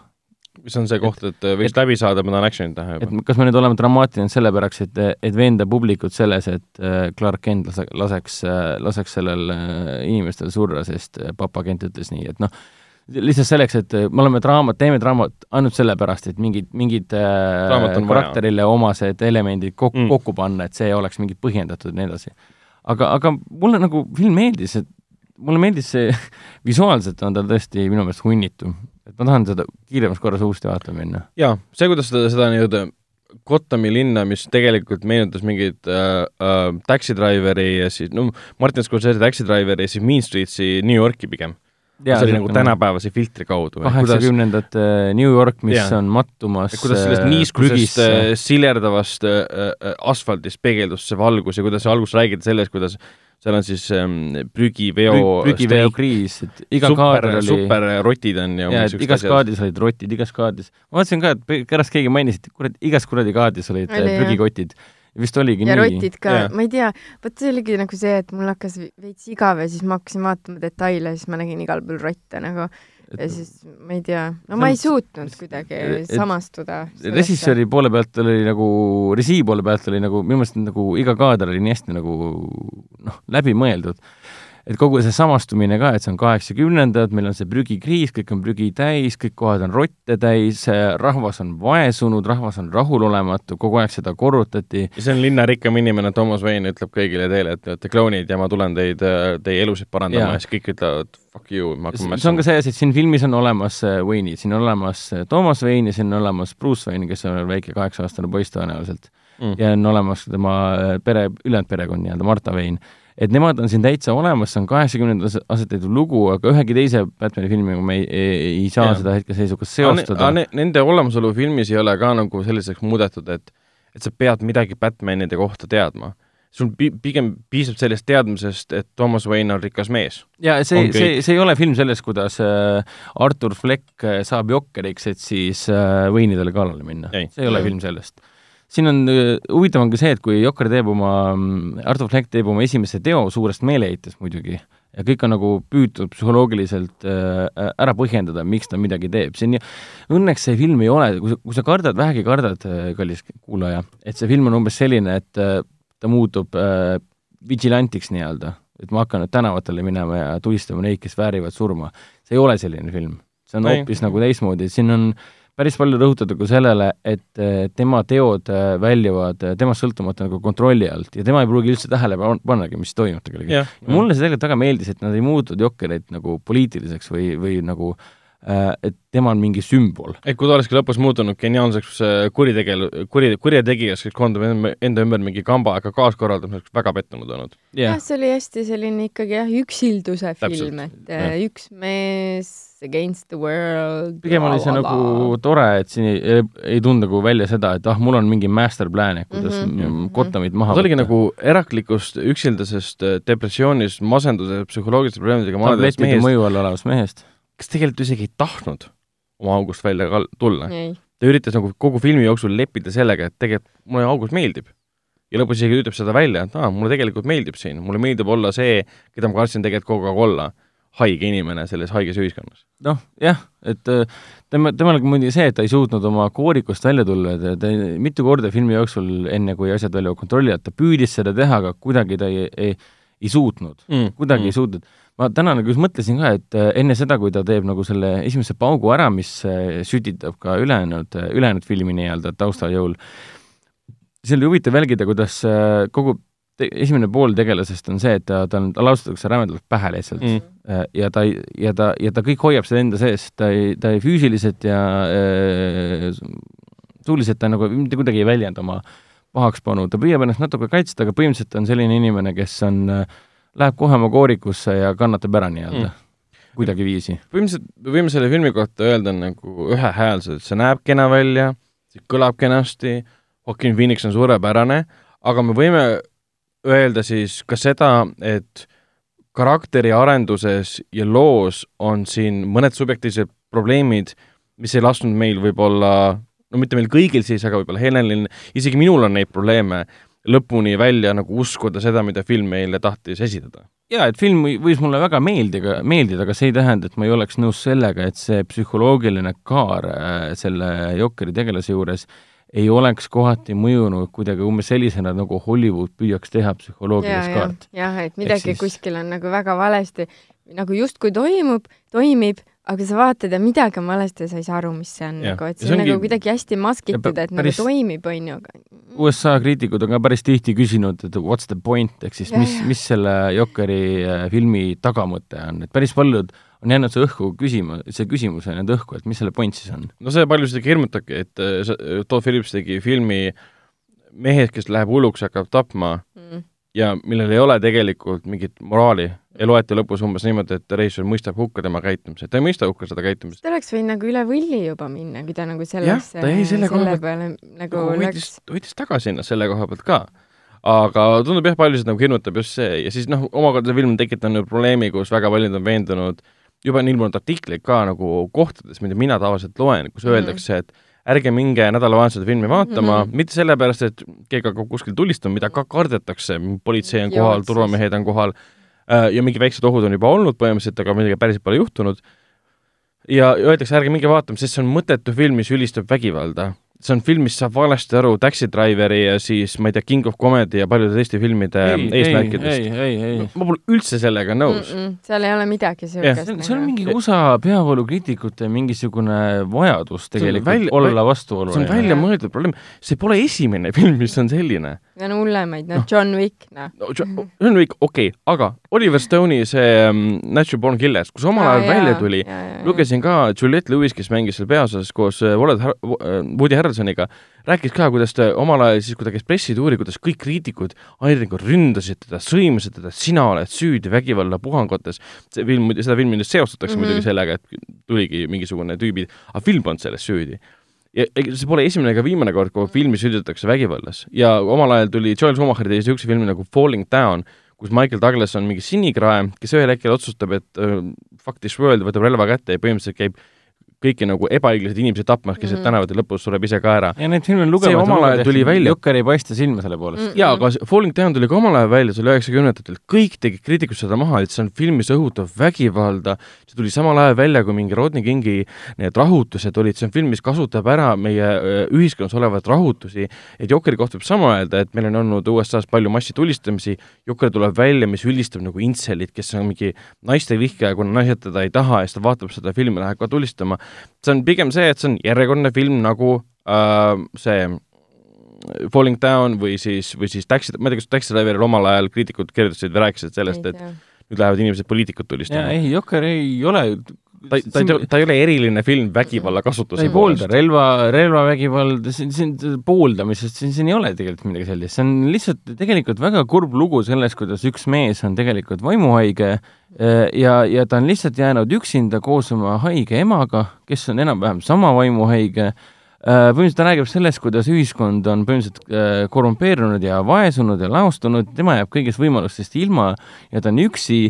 mis on see koht, et äh, võiks läbi saada, ma tahan action'it näha et juba. kas me nüüd oleme dramaatiline sellepärast, et, et veenda publikut selles, et äh, Clark Kent lase, laseks, laseks sellel äh, inimestel surra, sest äh, papa Kent ütles nii, et noh, lihtsalt selleks, et äh, me oleme draamat, teeme draamat ainult sellepärast, et mingid, mingid äh, on vaja. karakterile omased elemendid kok- mm., kokku panna, et see oleks mingi põhjendatud ja nii edasi. aga, aga mulle nagu film meeldis, et mulle meeldis see, visuaalselt on ta tõesti minu meelest hunnitu. Et ma tahan seda kiiremas korras uuesti vaatama minna. jaa, see, kuidas seda, seda nii-öelda Gothami linna, mis tegelikult meenutas mingit äh, äh, Taxi Driveri ja siis, no Martin Scorsese Taxi Driveri ja siis Mean Streetsi New Yorki pigem. see oli nagu tänapäevase filtri kaudu. kuidas, kaheksakümnendate New York, mis Jaa. on mattumas kuidas sellest äh, niiskusest äh, silerdavast äh, äh, asfaldist peegeldus see valgus ja kuidas alguses räägiti sellest, kuidas seal on siis ähm, prügiveo Prüg- prügiveokriis, et iga super kaadr, oli superrotid on ja, ja igas kaadris olid rotid, igas kaadris. ma vaatasin ka, et pärast keegi mainis, et kurat, igas kuradi kaadris olid Oli, jah. prügikotid. vist oligi ja nii. rotid ka ma ei tea, vot see oligi nagu see, et mul hakkas veits igav ja siis ma hakkasin vaatama detaile, siis ma nägin igal pool rotte nagu ja siis ma ei tea, no ma ei suutnud kuidagi et- samastuda. režissööri poole pealt oli nagu, režii poole pealt oli nagu minu meelest nagu iga kaader oli nii hästi nagu noh, läbimõeldud. Et kogu see samastumine ka, et see on kaheksakümnendad, meil on see prügikriis, kõik on prügi täis, kõik kohad on rotte täis, rahvas on vaesunud, rahvas on rahulolematu, kogu aeg seda korrutati ja see on linna rikkam inimene, Toomas Vein ütleb kõigile teile, et te olete klounid ja ma tulen teid, teie elusid parandama Jaa. ja siis kõik ütlevad fuck you, ma hakkan see on ka see asi, et siin filmis on olemas äh, Wayne'id, siin on olemas äh, Toomas Wayne ja siin on olemas Bruce Wayne, kes on väike kaheksa-aastane poiss tõenäoliselt Mm. ja on olemas tema äh, pere, ülejäänud perekond nii-öelda, Marta Wayne. Et nemad on siin täitsa olemas, see on kaheksakümnendates aset leidnud lugu, aga ühegi teise Batman'i filmiga me ei, ei, ei saa ja. seda hetkeseisuga seostada. Ne, nende olemasolu filmis ei ole ka nagu selliseks muudetud, et et sa pead midagi Batmanide kohta teadma. sul pi-, pigem piisab sellest teadmisest, et Thomas Wayne on rikas mees. ja see see see ei ole film sellest, kuidas äh, Artur Fleck äh, saab jokkeriks, et siis äh, Wayne'idele kallale minna. See ei ole Mm. film sellest. Siin on äh,, huvitav on ka see, et kui Jokker teeb oma, Artur Fleck teeb oma esimese teo suurest meeleheitest muidugi ja kõik on nagu püütud psühholoogiliselt äh, ära põhjendada, miks ta midagi teeb, see on nii, õnneks see film ei ole, kui sa, kui sa kardad, vähegi kardad, kallis kuulaja, et see film on umbes selline, et äh, ta muutub äh, vigilantiks nii-öelda, et ma hakkan nüüd tänavatele minema ja tulistama neid, kes väärivad surma. see ei ole selline film, see on hoopis nagu teistmoodi, siin on päris palju rõhutatud ka sellele, et äh, tema teod äh, väljuvad äh, temast sõltumata nagu kontrolli alt ja tema ei pruugi üldse tähele pan- pannagi, mis toimub tegelikult. ja mulle see tegelikult väga meeldis, et nad ei muutnud Jokkerit nagu poliitiliseks või, või nagu et tema on mingi sümbol. et kui ta olekski lõpus muutunud geniaalseks kuritegel-, kuri, kurjategijaks, kes koondab enda- ümber mingi kamba aega kaaskorraldamiseks, väga pettunud olnud. jah, see oli hästi selline ikkagi jah, üksilduse Täpselt, film, et äh, üks mees against the world. pigem oli see nagu tore, et siin ei, ei tulnud nagu välja seda, et ah, mul on mingi master plan, et kuidas mm Mhm. -hmm. Gothamit maha see oligi nagu eraklikust, üksildasest äh, depressioonist, masenduse, psühholoogiliste probleemidega tablettide mõju all olevast mehest. kes tegelikult isegi ei tahtnud oma august välja tulla. ei, ta üritas nagu kogu filmi jooksul leppida sellega, et tegelikult mulle august meeldib. ja lõpus isegi ütleb seda välja, et aa, mulle tegelikult meeldib siin, mulle meeldib olla see, keda ma kartsin tegelikult kogu aeg olla, haige inimene selles haiges ühiskonnas. noh, jah, et äh, tema, temal muidugi see, et ta ei suutnud oma koorikust välja tulla, ta, ta mitu korda filmi jooksul, enne kui asjad välja kontrolli alt, ta püüdis seda teha, aga kuidagi ta ei, ei, ei suutnud. mm. kuidagi mm. ei suutnud. ma täna nagu just mõtlesin ka, et äh, enne seda, kui ta teeb nagu selle esimese paugu ära, mis äh, sütitab ka ülejäänud, ülejäänud filmi nii-öelda taustajõul, see oli huvitav jälgida, kuidas kogu esimene pool tegelasest on see, et ta, ta on, ta laustatakse rämedalt pähe lihtsalt Mm. mm. ja ta ei, ja ta, ja ta kõik hoiab seda enda sees, ta ei, ta ei füüsiliselt ja äh, suuliselt ta nagu mitte kuidagi ei väljenda oma pahakspanu, ta püüab ennast natuke kaitsta, aga põhimõtteliselt on selline inimene, kes on äh, läheb kohe oma koorikusse ja kannatab ära nii-öelda mm., kuidagiviisi. põhimõtteliselt me võime selle filmi kohta öelda nagu ühehäälselt, see näeb kena välja, see kõlab kenasti, Joaquin Phoenix on suurepärane, aga me võime öelda siis ka seda, et karakteriarenduses ja loos on siin mõned subjektiivsed probleemid, mis ei lasknud meil võib-olla, no mitte meil kõigil siis, aga võib-olla Helenil, isegi minul on neid probleeme, lõpuni välja nagu uskuda seda, mida film meile tahtis esitada. jaa, et film võis mulle väga meeldida, meeldida, aga see ei tähenda, et ma ei oleks nõus sellega, et see psühholoogiline kaar äh, selle Jokeri tegelase juures ei oleks kohati mõjunud kuidagi umbes sellisena, nagu Hollywood püüaks teha psühholoogilist kaart. jah, et midagi siis... kuskil on nagu väga valesti, nagu justkui toimub, toimib, aga sa vaatad ja midagi on valesti ja sa ei saa aru, mis see on ja. nagu, et see, see on ongi... nagu kuidagi hästi maskitud, et päris... nagu toimib, onju. USA kriitikud on ka päris tihti küsinud, et what's the point ehk siis ja, mis, mis selle Jokeri äh, filmi tagamõte on, et päris paljud on jäänud see õhku küsima, see küsimus on jäänud õhku, et mis selle point siis on? no see paljusid hirmutabki, et äh, Todd Phillips tegi filmi mehed, kes läheb hulluks ja hakkab tapma mm. ja millel ei ole tegelikult mingit moraali ja loeti lõpus umbes niimoodi, et reisijal mõistab hukka tema käitumise, ta ei mõista hukka seda käitumist. ta oleks võinud nagu üle võlli juba minna, kui ta nagu sellesse, selle, selle koha peale nagu, läks. võttis tagasi ennast selle koha pealt ka. aga tundub jah, paljusid nagu hirmutab just see ja siis noh, omakorda see film on tekitanud probleemi, kus väga paljud on veendunud, juba on ilmunud artikleid ka nagu kohtades, mida mina tavaliselt loen, kus mhm. öeldakse, et ärge minge nädalavahetusel filmi vaatama mm, -hmm. mitte sellepärast, et keegi hakkab kuskil tulistama, mida ka kardetakse, politsei on kohal, turvamehed on kohal Äh, ja mingid väiksed ohud on juba olnud põhimõtteliselt, aga midagi päriselt pole juhtunud. ja öeldakse, ärge minge vaatama, sest see on mõttetu film, mis ülistab vägivalda see on film, mis saab valesti aru Taxi Driveri ja siis ma ei tea, King of Comedy ja paljude teiste filmide ei, eesmärkidest. ei. ma pole üldse sellega nõus mm. -mm, seal ei ole midagi siukest. see on, see on mingi USA peavoolukriitikute mingisugune vajadus tegelikult välja, olla vastuolu. see on välja mõeldud probleem, see pole esimene film, mis on selline. on hullemaid, noh, John Wick, noh no,. John Wick, okei okay,, aga Oliver Stone'i see um, Natural Born Killers, kus omal ajal välja tuli, lugesin ka Juliette Lewis, kes mängis seal peaosas koos uh, Woody Harrelsoniga, Harrisoniga, rääkis ka, kuidas ta omal ajal siis, kui ta käis pressituuri, kuidas kõik kriitikud ajakirjanikud ründasid teda, sõimasid teda, sina oled süüdi vägivallapuhangutes. see film, seda filmi nüüd seostatakse mm -hmm. muidugi sellega, et tuligi mingisugune tüübi, aga film polnud selles süüdi ja see pole esimene ega viimane kord, kui filmi süüdistatakse vägivallas ja omal ajal tuli Joel Schumacher tegi niisuguse filmi nagu Falling Down, kus Michael Douglas on mingi sinikrae, kes ühel hetkel otsustab, et uh, fuck this world, võtab relva kätte ja põhimõtteliselt käib kõiki nagu ebaõiglaseid inimesi tapmas keset mm -hmm. tänavat ja lõpus sureb ise ka ära. ja neid filme on see omal ajal tuli välja. Jokker ei paista silma selle poolest mm. -hmm. jaa, aga Falling Down tuli ka omal ajal välja, see oli üheksakümnendatel, kõik tegid kriitikud seda maha, et see on film, mis õhutab vägivalda, see tuli samal ajal välja, kui mingi Rodney Kingi need rahutused olid, see on film, mis kasutab ära meie ühiskonnas olevaid rahutusi, et Jokeri kohta võib sama öelda, et meil on olnud USA-s palju massitulistamisi, Joker tuleb välja, mis üldistab nagu intselid, kes on mingi naiste vihkaja, kuna naised teda ei taha ja siis ta vaatab seda filmi, läheb ka tulistama see on pigem see, et see on järjekordne film nagu äh, see Falling Down või siis, või siis Taxi, ma ei tea, kas Taxi Driveril omal ajal kriitikud kirjutasid või rääkisid sellest, et nüüd lähevad inimesed poliitikud tulistama. ei, Jokker ei ole ta, ta, ta, ta ei ole eriline film vägivalla kasutuse ei poolda relva, relvavägivalda, siin, siin pooldamisest, siin, siin ei ole tegelikult midagi sellist, see on lihtsalt tegelikult väga kurb lugu sellest, kuidas üks mees on tegelikult vaimuhaige eh, ja, ja ta on lihtsalt jäänud üksinda koos oma haige emaga, kes on enam-vähem sama vaimuhaige, eh, põhimõtteliselt ta räägib sellest, kuidas ühiskond on põhimõtteliselt eh, korrumpeerunud ja vaesunud ja laostunud, tema jääb kõigist võimalustest ilma ja ta on üksi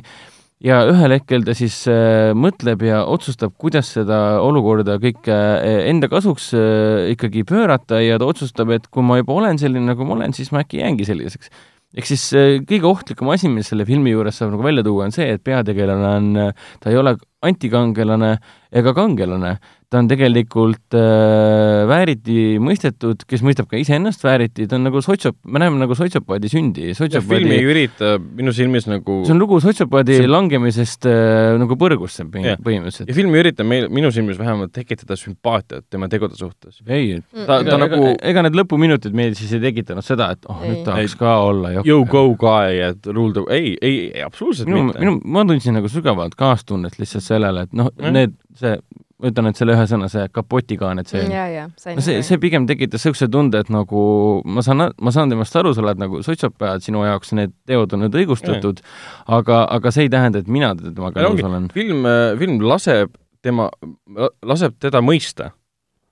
ja ühel hetkel ta siis äh, mõtleb ja otsustab, kuidas seda olukorda kõike äh, enda kasuks äh, ikkagi pöörata ja ta otsustab, et kui ma juba olen selline, nagu ma olen, siis ma äkki jäängi selliseks. ehk siis kõige ohtlikum asi, mis selle filmi juures saab nagu välja tuua, on see, et peategelane on, ta ei ole antikangelane ega kangelane, ta on tegelikult äh, vääriti mõistetud, kes mõistab ka iseennast vääriti, ta on nagu sotsiop-, me näeme nagu sotsiopaadi sündi. film ei ürita minu silmis nagu see on lugu sotsiopaadi see... langemisest äh, nagu põrgusse põhimõtteliselt. ja film ei ürita meil, minu silmis vähemalt tekitada sümpaatiat tema tegude suhtes. ei, ta, ta ega, nagu ega need lõpuminutid meil siis ei tekitanud seda, et oh, nüüd tahaks ei. ka olla Yo go guy ja rule the, ei, ei, ei, absoluutselt minu, mitte. minu, ma tundsin nagu sügavat kaastunnet lihtsalt sellele, et noh mm., need, see ma ütlen, et selle ühe sõna, see kapotikaan, et see no see, see pigem tekitas niisuguse tunde, et nagu ma saan, ma saan temast aru, sa oled nagu sotsiopaat, sinu jaoks need teod on nüüd õigustatud, aga, aga see ei tähenda, et mina temaga nõus olen. film, film laseb tema, laseb teda mõista.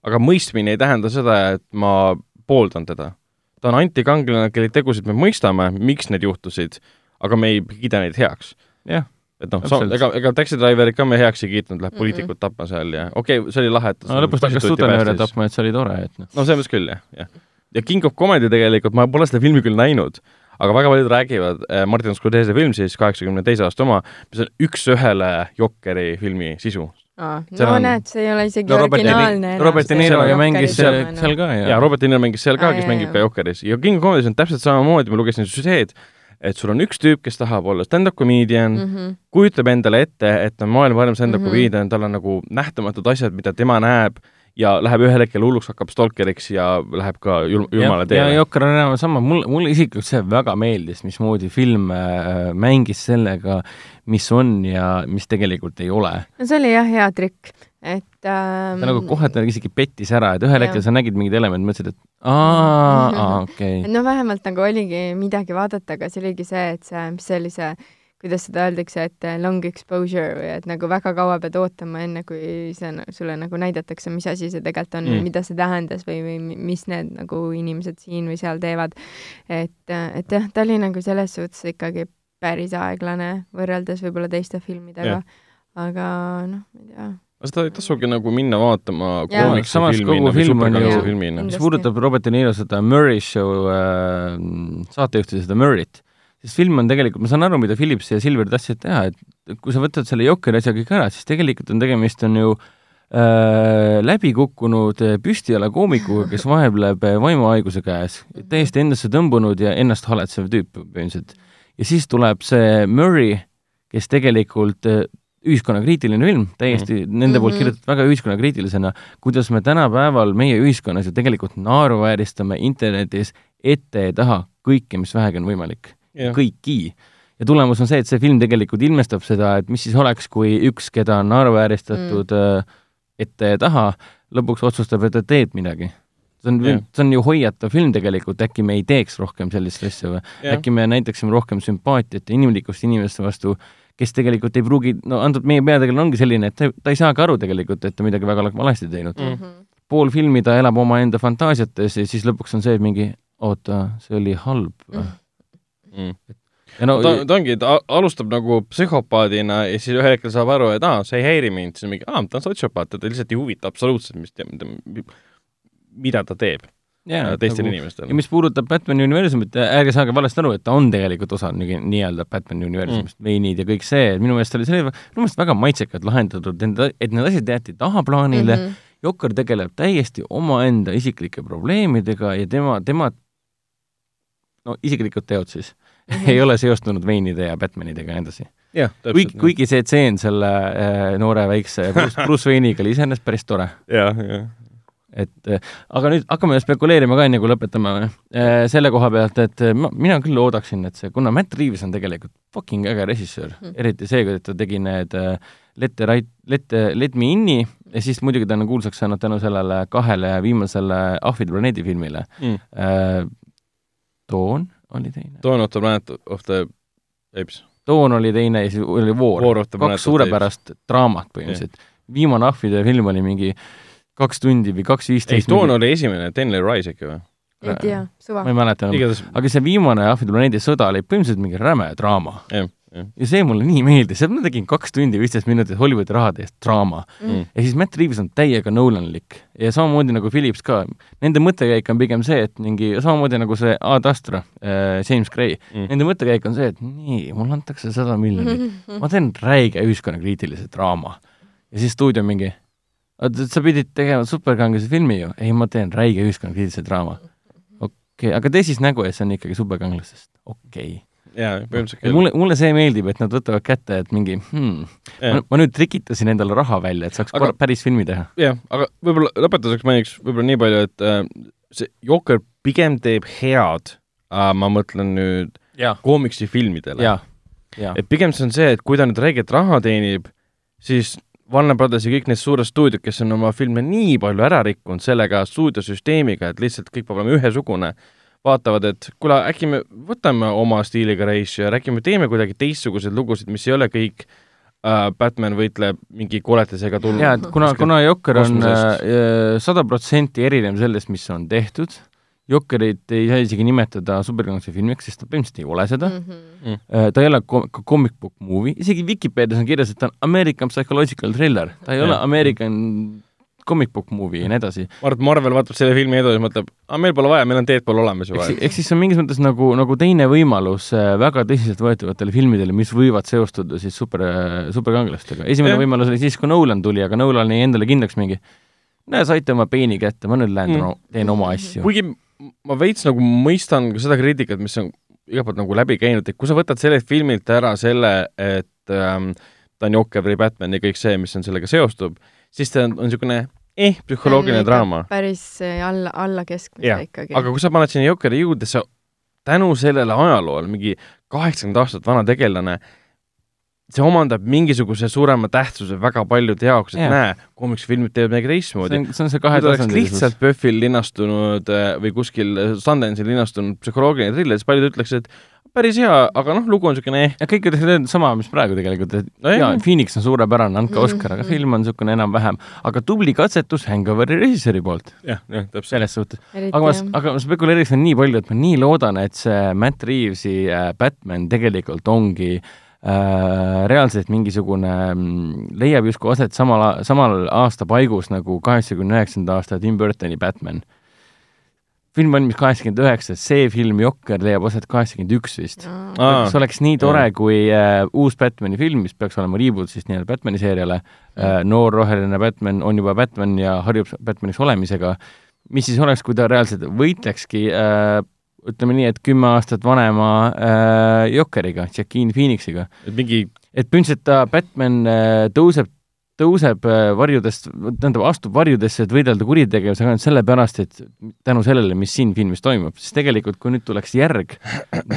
aga mõistmine ei tähenda seda, et ma pooldan teda. ta on antikangelane, kelle tegusid me mõistame, miks need juhtusid, aga me ei kiida neid heaks. jah, et noh, ega, ega Taxi Driverit ka me heaks ei kiitnud, läheb Mm-mm. poliitikut tapma seal ja okei okay,, see oli lahe, et no lõpus ta hakkas sutenööre. tapma, et see oli tore, et noh. no selles mõttes küll, jah, jah. ja King of Comedy tegelikult, ma pole seda filmi küll näinud, aga väga paljud räägivad äh, Martin Scorsese film siis kaheksakümne teise aasta oma, mis on üks-ühele Jokkeri filmi sisu. aa, Seal no on- näed, see ei ole isegi no Robert De originaalne Niro, Robert De Niro ju mängis seal seal ka ja ja. Robert De Niro mängis seal ka, Aa, kes jaa, mängib jaa. ka Jokkeris ja King of Comedy's on täpselt samamoodi, ma lugesin süžeed, et sul on üks tüüp, kes tahab olla stand-up comedian mm, -hmm. kujutab endale ette, et on maailma parim stand-up Mhm. comedian, tal on nagu nähtamatud asjad, mida tema näeb ja läheb ühel hetkel hulluks, hakkab stalkeriks ja läheb ka jul-, jumala ja teele. Jokker on enam sama, mulle, mulle isiklikult see väga meeldis, mismoodi film äh, mängis sellega, mis on ja mis tegelikult ei ole. no see oli jah hea trikk, et ähm, ta nagu kohati isegi pettis ära, et ühel hetkel sa nägid mingeid elemente, mõtlesid, et aa, aa okei et. no vähemalt nagu oligi midagi vaadata, aga see oligi see, et see, mis see oli see, kuidas seda öeldakse, et äh, long exposure või et nagu väga kaua pead ootama, enne kui see sulle nagu näidatakse, mis asi see tegelikult on mm. Mida see tähendas või, või mi- mis need nagu inimesed siin või seal teevad. et, et jah, ta oli nagu selles suhtes ikkagi päris aeglane võrreldes võib-olla teiste filmidega aga noh, ma ei tea. Aga seda ei tasugi nagu minna vaatama Jaa. koomikse Samas filmina kogu film on ju- mis puudutab Robert De Niro seda Murray Show äh, saatejuhti, seda Murry't, siis film on tegelikult, ma saan aru, mida Philips ja Silver tahtsid teha, et kui sa võtad selle Jokeri asja kõik ära, siis tegelikult on tegemist on ju äh, läbikukkunud äh, püstijala koomikuga, kes vaebleb äh, vaimuhaiguse käes, täiesti endasse tõmbunud ja ennast haletsev tüüp põhimõtteliselt. ja siis tuleb see Murray, kes tegelikult äh, ühiskonnakriitiline film, täiesti mm. nende poolt Mhm. kirjutatud väga ühiskonnakriitilisena, kuidas me tänapäeval meie ühiskonnas ju tegelikult naeruvääristame internetis ette ja taha kõike, mis vähegi on võimalik. kõiki. ja tulemus on see, et see film tegelikult ilmestab seda, et mis siis oleks, kui üks, keda on naeruvääristatud mm. ette ja taha, lõpuks otsustab, et ta teeb midagi. see on see on ju hoiatav film tegelikult, äkki me ei teeks rohkem sellist asja või äkki me näitaksime rohkem sümpaatiat ja inimlikkust inimeste vastu, kes tegelikult ei pruugi, no antud meie peategelane ongi selline, et ta, ta ei saagi aru tegelikult, et ta midagi väga valesti teinud Mm. Mhm. pool filmi ta elab omaenda fantaasiates ja siis lõpuks on see mingi oota, see oli halb või? Mm. ja no ta, ta ongi, ta alustab nagu psühhopaadina ja siis ühel hetkel saab aru, et aa, see ei häiri mind, siis on mingi, aa, ta on sotsiopaat, teda lihtsalt ei huvita absoluutselt, mis, mida ta teeb jaa, ja, teistele nagu- inimestele ja. mis puudutab Batman'i universumit, ärge saage valesti aru, et ta on tegelikult osa nii- nii-öelda Batman'i universumist mm., veinid ja kõik see, minu meelest oli see minu meelest väga maitsekalt lahendatud, et need asjad jäeti tahaplaanile mm. -hmm. Jokker tegeleb täiesti omaenda isiklike probleemidega ja tema, tema no isiklikud teod siis mm, -hmm. ei ole seostunud veinide ja Batmanidega ja nii edasi. jah, kuigi, kuigi see tseen selle äh, noore väikse Bruce, Bruce Wayne'iga oli iseenesest päris tore jah, jah. Et äh, aga nüüd hakkame spekuleerima ka, enne kui lõpetame äh, selle koha pealt, et äh, ma, mina küll loodaksin, et see, kuna Matt Reaves on tegelikult fucking äge režissöör mm., eriti see, kui ta tegi need äh, Let the right, Let the, Let me in'i ja siis muidugi ta on kuulsaks saanud tänu sellele kahele viimasele Ahvide planeedi filmile Mm. äh,. Dawn oli teine, Dawn of the Planet of the Apes. Dawn oli teine ja siis oli War, War kaks suurepärast draamat põhimõtteliselt. viimane Ahvide film oli mingi kaks tundi või kaks ei, viisteist. Dawn oli esimene, Daniel Rice äkki või? ei tea, suva ma ei. mäleta enam, igatahes, aga see viimane Ahvide planeedi sõda oli põhimõtteliselt mingi räme draama jah, jah. ja see mulle nii meeldis, et ma tegin kaks tundi viisteist minutit Hollywoodi rahade eest draama Mm. ja siis Matt Reaves on täiega Nolanlik ja samamoodi nagu Phillips ka, nende mõttekäik on pigem see, et mingi samamoodi nagu see Ad Astra äh,, James Gray Mm. Nende mõttekäik on see, et nii, mulle antakse sada miljonit, ma teen räige ühiskonnakriitilise draama. ja siis stuudio mingi, oota, sa pidid tegema superkangelase filmi ju, ei, ma teen räige ühiskonnakriitilise draama. okei okay,, aga tee siis nägu, et see on ikkagi superkangelasest, okei okay.. jaa, põhimõtteliselt et mulle, mulle see meeldib, et nad võtavad kätte, et mingi hmm,, Jah. ma, ma nüüd trikitasin endale raha välja, et saaks Aga- päris filmi teha. jah, aga võib-olla lõpetuseks mainiks võib-olla nii palju, et äh, see Joker pigem teeb head äh,, ma mõtlen nüüd jaa, koomiksi filmidele. jaa, jaa. et pigem see on see, et kui ta nüüd räiget raha teenib, siis Warner Brothers ja kõik need suured stuudiod, kes on oma filme nii palju ära rikkunud sellega stuudiosüsteemiga, et lihtsalt kõik peab olema ühesugune, vaatavad, et kuule, äkki me võtame oma stiiliga reisijad, äkki me teeme kuidagi teistsuguseid lugusid, mis ei ole kõik äh, Batman võitleb mingi koletisega tulnud. jaa, et kuna, kuna Jokker on kosmosest. sada protsenti erinev sellest, mis on tehtud Jokkerit ei saa isegi nimetada superkangelase filmiks, sest ta põhimõtteliselt ei ole seda mm. -hmm. ta ei ole kom ka comic book movie, isegi Vikipeedias on kirjas, et ta on American psychological thriller, ta ei ja. ole American comic book movie ja nii edasi. ma arvan, et Marvel vaatab selle filmi edu ja mõtleb, aga meil pole vaja, meil on Deadpool olemas juba. ehk siis see on mingis mõttes nagu, nagu teine võimalus äh, väga tõsiseltvõetavatele filmidele, mis võivad seostuda siis super, superkangelastega. esimene ja. võimalus oli siis, kui Nolan tuli, aga Nolan jäi endale kindlaks mingi näe, saite oma peeni kätte, ma nüüd lähen mm. teen oma asju. kuigi ma veits nagu mõistan ka seda kriitikat, mis on igalt poolt nagu läbi käinud, et kui sa võtad sellelt filmilt ära selle, et ähm, ta on Jokker või Batman ja kõik see, mis on sellega seostub, siis ta on niisugune eh, psühholoogiline draama. päris äh, alla, alla keskmise ikkagi. aga kui sa paned sinna Jokeri juurde, sa tänu sellele ajaloole, mingi kaheksakümmend aastat vana tegelane, see omandab mingisuguse suurema tähtsuse väga paljude jaoks, et yeah. näe, koomiksfilmid teevad midagi teistmoodi. see on see kahetasandilisus. lihtsalt PÖFFil linastunud äh, või kuskil Sundance'il linastunud psühholoogiline triller, siis paljud ütleks, et päris hea, aga noh, lugu on niisugune eh. ja kõik ütleksid sama, mis praegu tegelikult, et no, jaa, Phoenix on suurepärane, andke -hmm. Oscar, aga film on niisugune enam-vähem. aga tubli katsetus Hangoveri režissööri poolt. jah, jah, täpselt. selles suhtes. aga ma, aga ma spekuleerisin nii palju, et ma nii loodan, et see Matt Reavesi äh, Batman tegelikult ongi äh, Äh, reaalselt mingisugune, mm, leiab justkui aset samal, samal aastapaigus nagu kaheksakümne üheksanda aasta Tim Burtoni Batman. film valmis kaheksakümmend üheksa, see film Jokker leiab aset kaheksakümmend üks vist. see oleks nii tore, kui äh, uus Batmani film, mis peaks olema reboot siis nii-öelda Batmani seeriale äh,, noor roheline Batman on juba Batman ja harjub Batmaniks olemisega, mis siis oleks, kui ta reaalselt võitlekski äh, ütleme nii, et kümme aastat vanema äh, Jokeriga, Joaquin Phoenixiga. et mingi et põhimõtteliselt ta, Batman äh, tõuseb, tõuseb äh, varjudest, tähendab, astub varjudesse, et võidelda kuritegevusega ainult sellepärast, et tänu sellele, mis siin filmis toimub, sest tegelikult kui nüüd tuleks järg,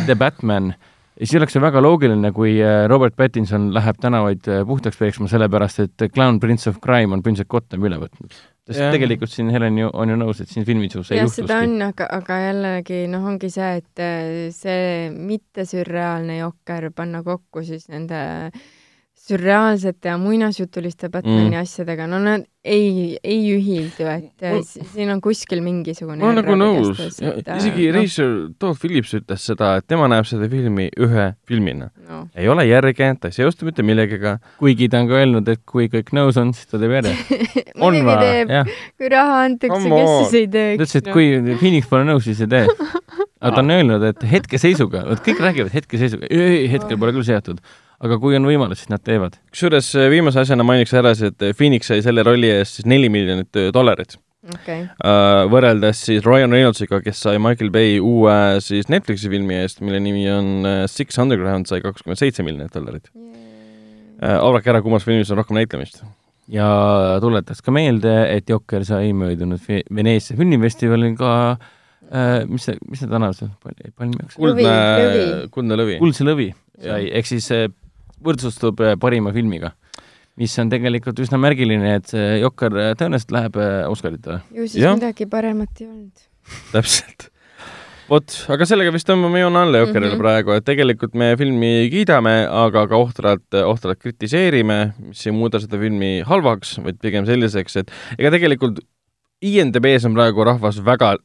The Batman, siis oleks see väga loogiline, kui äh, Robert Pattinson läheb tänavaid äh, puhtaks peksma, sellepärast et Clown Prince of Crime on põhimõtteliselt Gothami üle võtnud sest ja. tegelikult siin Helen ju on ju nõus, et siin filmis ju see jah, seda on, aga, aga jällegi noh, ongi see, et äh, see mittesürreaalne jokker panna kokku siis nende sürreaalsete ja muinasjutuliste Batmani mm. asjadega, no nad ei, ei ühildu, et äh, ma, siin on kuskil mingisugune ma olen nagu nõus, isegi no. režissöör Todd Phillips ütles seda, et tema näeb seda filmi ühe filmina no.. ei ole järge, ta ei seostu mitte millegagi. kuigi ta on ka öelnud, et kui kõik nõus on, siis ta teeb järje on või? kui raha antakse, kes siis ei teeks? ta ütles, et kui Phoenix pole nõus, siis ei tee. aga ta on öelnud, et hetkeseisuga, vot kõik räägivad hetkeseisuga, ei, hetkel pole küll seatud aga kui on võimalus, siis nad teevad. kusjuures äh, viimase asjana mainiks ära, et äh, Phoenix sai selle rolli eest siis neli miljonit äh, dollarit. Okay.. võrreldes siis Ryan Reynoldsiga, kes sai Michael Bay uue siis Netflixi filmi eest, mille nimi on Six Underground, sai kakskümmend seitse miljonit dollarit. Yeah.. arvake ära, kummas filmis on rohkem näitlemist ja tuletaks ka meelde, et Jokker sai möödunud Veneetsia filmifestivalil ka äh, mis see, mis see tänav seal, palmiaks? kuldne, kuldne lõvi. kuldse lõvi sai, ehk siis võrdsustub äh, parima filmiga, mis on tegelikult üsna märgiline, et see Jokker äh, tõenäoliselt läheb äh, Oscaritele. ju siis ja. midagi paremat ei olnud. täpselt. vot, aga sellega vist tõmbame joone alla Jokkerile mm -hmm. praegu, et tegelikult me filmi kiidame, aga ka ohtralt, ohtralt kritiseerime, mis ei muuda seda filmi halvaks, vaid pigem selliseks, et ega tegelikult IMDB-s on praegu rahvas väga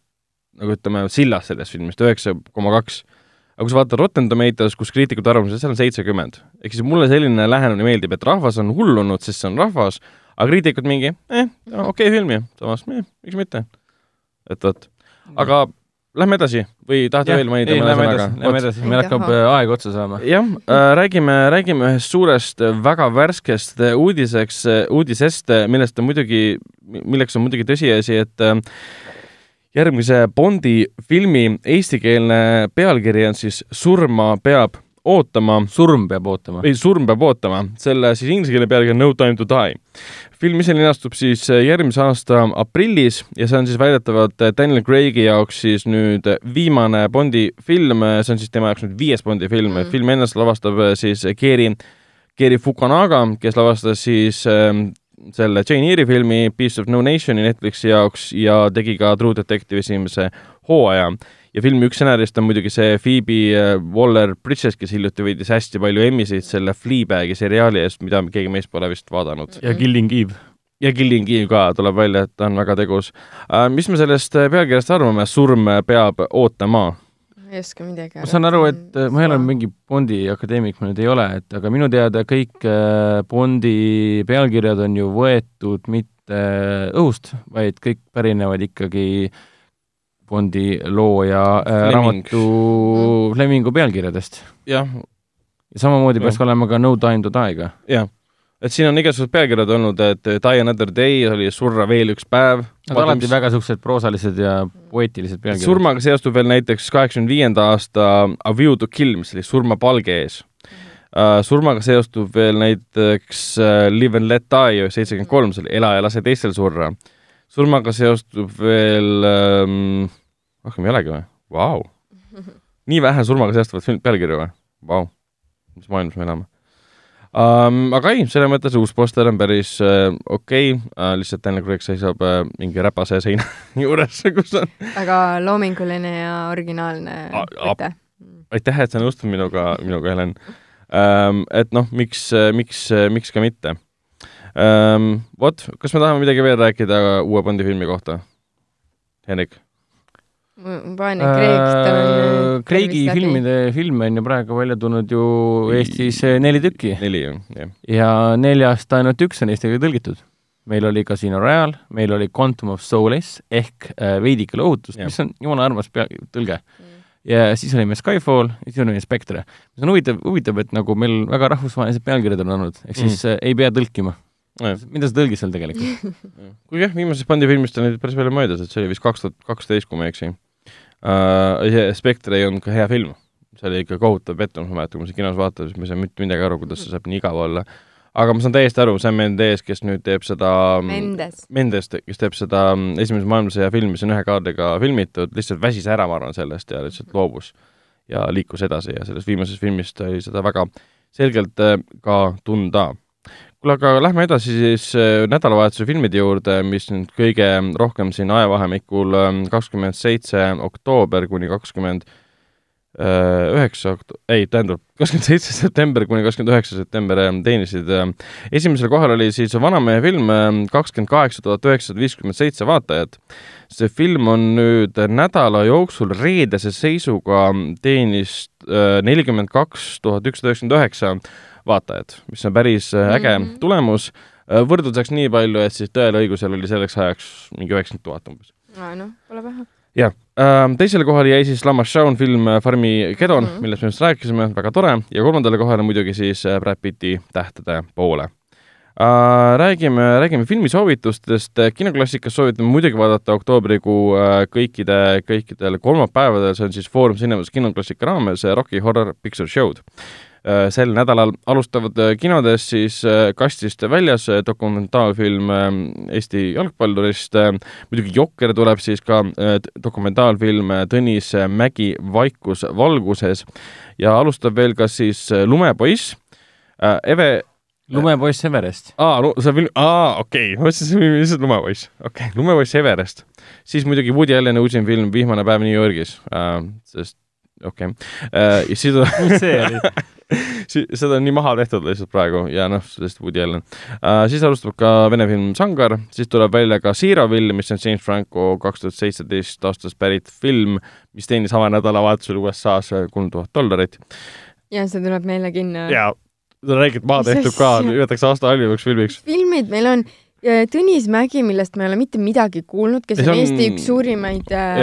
nagu ütleme, sillas sellest filmist, üheksa koma kaks aga kui sa vaatad Rotten Tomatoes, kus kriitikute arvamused, seal on seitsekümmend. ehk siis mulle selline lähenemine meeldib, et rahvas on hullunud, sest see on rahvas, aga kriitikud mingi, eh, okei okay, film ju, samas eh, miks mitte. et vot, aga lähme edasi või tahate veel mainida mõne sõnaga? Lähme edasi, meil hakkab äh, aeg otsa saama. jah äh,, räägime, räägime ühest suurest äh, väga värskest äh, uudiseks, uudisest, millest on muidugi, milleks on muidugi tõsiasi, et äh, järgmise Bondi filmi eestikeelne pealkiri on siis Surma peab ootama. surm peab ootama. ei, Surm peab ootama. selle siis inglise keele pealkiri on No time to die. film ise linastub siis järgmise aasta aprillis ja see on siis väidetavalt Daniel Craig'i jaoks siis nüüd viimane Bondi film, see on siis tema jaoks nüüd viies Bondi film mm., film ennast lavastab siis Geri, Geri Fukunaga, kes lavastas siis ähm, selle Jane Eyre'i filmi Piece of No Nationi Netflixi jaoks ja tegi ka True Detective esimese hooaja. ja filmi üks stsenarist on muidugi see Phoebe äh, Waller-Bridges, kes hiljuti võitis hästi palju Emmysid selle Fleabagi seriaali eest, mida keegi meist pole vist vaadanud. ja Killing Eve ja Killing Eve ka tuleb välja, et ta on väga tegus uh,. mis me sellest äh, pealkirjast arvame, Surm peab ootama? Ei oska midagi ma saan aru, et äh, ma ei ole mingi Bondi akadeemik, ma nüüd ei ole, et aga minu teada kõik äh, Bondi pealkirjad on ju võetud mitte õhust, vaid kõik pärinevad ikkagi Bondi looja äh, Fleming. raamatu Flemingu pealkirjadest. jah, ja samamoodi Jah. peaks olema ka No Time to Die ka. jah. Et siin on igasugused pealkirjad olnud, et Die another day oli surra veel üks päev. Nad on alati väga siuksed proosalised ja poeetilised pealkirjad. surmaga seostub veel näiteks kaheksakümne viienda aasta A View to Kill, mis oli surma palge ees uh,. surmaga seostub veel näiteks uh, Live and Let Die seitsekümmend kolm, see oli Ela ja lase teistel surra. surmaga seostub veel um,, rohkem ei olegi või? Vau. nii vähe surmaga seostuvat pealkirju või? Vau. mis maailmas me elame um,. aga ei, selles mõttes uus poster on päris uh, okei okay. uh,, lihtsalt Daniel Craig seisab uh, mingi räpase seina juures, kus on väga loominguline ja originaalne a- mõte. aitäh, et sa nõustud minuga, minuga, Helen ähm,. et noh, miks, miks, miks ka mitte ähm,. vot, kas me tahame midagi veel rääkida uue Bondi filmi kohta? Henrik? Vaene Kreek, tal on Äh, Kreigi filmide filme on ju praegu välja tulnud ju Eestis äh, neli tükki neli on, jah. ja neljast ainult üks on eesti keelde tõlgitud. meil oli Casino Royale, meil oli Quantum of Solace ehk äh, veidike lohutust, mis on jumala armas pea, tõlge. ja siis oli meil Skyfall ja siis oli meil Spectre. mis on huvitav, huvitav, et nagu meil väga rahvusvahelised pealkirjad on olnud, ehk siis mm. ei pea tõlkima. mida sa tõlgid seal tegelikult? kuigi jah, viimasest Bondi filmist on nüüd päris palju möödas, et see oli vist kaks tuhat kaksteist, kui ma ei eksi uh,. Spectre ei olnud ka hea film, see oli ikka kohutav pettumus, ma mäletan, kui ma seda kinos vaatasin, siis ma ei saanud mitte midagi aru, kuidas see saab nii igav olla. aga ma saan täiesti aru, Sam Mendes, kes nüüd teeb seda Mendes. Mendes, kes teeb seda mm, Esimese maailmasõja filmi, mis on ühe kaadriga filmitud, lihtsalt väsis ära, ma arvan, sellest ja lihtsalt loobus ja liikus edasi ja sellest viimasest filmist oli seda väga selgelt äh, ka tunda. kuule, aga lähme edasi siis äh, nädalavahetuse filmide juurde, mis nüüd kõige rohkem siin ajavahemikul kakskümmend seitse oktoober kuni kakskümmend üheksa okt-, ei, tähendab, kakskümmend seitse september kuni kakskümmend üheksa september äh, teenisid äh, esimesel kohal oli siis vanamehe film kakskümmend kaheksa tuhat üheksasada viiskümmend seitse vaatajat. see film on nüüd nädala jooksul reedese seisuga teenis nelikümmend kaks tuhat ükssada üheksakümmend üheksa vaatajat, mis on päris äh, äge mm. -hmm. tulemus. võrdluseks nii palju, et siis Tõele õigusel oli selleks ajaks mingi üheksakümmend tuhat umbes. noh, pole paha. jah, teisele kohale jäi siis Lama Shaun film äh, Farmi Kedon mm. -hmm. millest me just rääkisime, väga tore, ja kolmandale kohale muidugi siis äh, Brad Pitti Tähtede poole. räägime, räägime filmisoovitustest, kinoklassikas soovitame muidugi vaadata oktoobrikuu äh, kõikide, kõikidel kolmapäevadel, see on siis Foorum Cinemas kinoklassika raames äh, Rocky Horror Picture Show'd. Sel nädalal alustavad äh, kinodes siis äh, kastist väljas äh, dokumentaalfilm äh, Eesti jalgpallurist, muidugi Jokker tuleb siis ka äh, dokumentaalfilm äh, Tõnis Mägi Vaikus valguses ja alustab veel ka siis äh, Lumepoiss, Eve lumepoiss Everest. aa, see film, aa, okei okay., ma mõtlesin, see oli lihtsalt Lumepoiss, okei okay., Lumepoiss Everest. siis muidugi Woody Alleni uusim film Vihmane päev New Yorgis äh,, sest okei okay. äh,, ja siis see oli? Seda on nii maha tehtud lihtsalt praegu ja noh, sellest Woody Allen uh,. siis alustab ka vene film Sangar, siis tuleb välja ka Zeroville, mis on James Franco kaks tuhat seitseteist aastast pärit film, mis teenis avanädalavahetusel USA-s kolm tuhat dollarit ja see tuleb meile kinno. ja on räigelt maha tehtud ka, öeldakse aasta halvimaks filmiks. filmid meil on Tõnis Mägi, millest ma ei ole mitte midagi kuulnud, kes on on- Eesti üks suurimaid äh,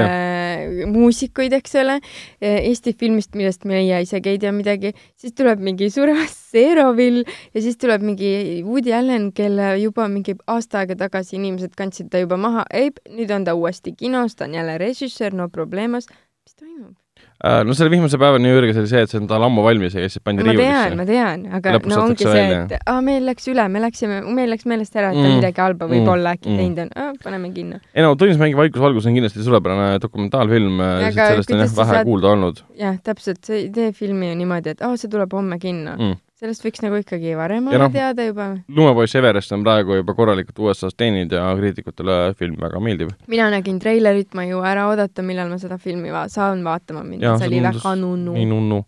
muusikuid, eks ole. Eesti filmist, millest meie isegi ei tea midagi, siis tuleb mingi Surevas Zerovill ja siis tuleb mingi Woody Allen, kelle juba mingi aasta aega tagasi inimesed kandsid ta juba maha, ei, nüüd on ta uuesti kinos, ta on jälle režissöör, no problemos. mis toimub? Uh, no selle Vihmase päeva New Yorgis oli see, et see on tal ammu valmis ja siis pandi ma tean, riiulisse. ma tean, aga Lõpus no ongi see, et aa, meil läks üle, me läksime, meil läks meelest ära, et ta Mm. midagi halba võib-olla äkki Mm. teinud on, paneme kinno. ei no Tõnis Mängi Vaikus valgus on kindlasti suurepärane dokumentaalfilm, sellest on jah vähe saad- kuulda olnud jah, täpselt, sa ei tee filmi ju niimoodi, et aa, see tuleb homme kinno mm.. Sellest võiks nagu ikkagi varem olla noh, teada juba. lumepoiss Everest on praegu juba korralikult USA-s teeninud ja kriitikutele film väga meeldib. mina nägin treilerit, ma ei jõua ära oodata, millal ma seda filmi va saan vaatama minna, see oli tundus väga nunnu nii. nunnu.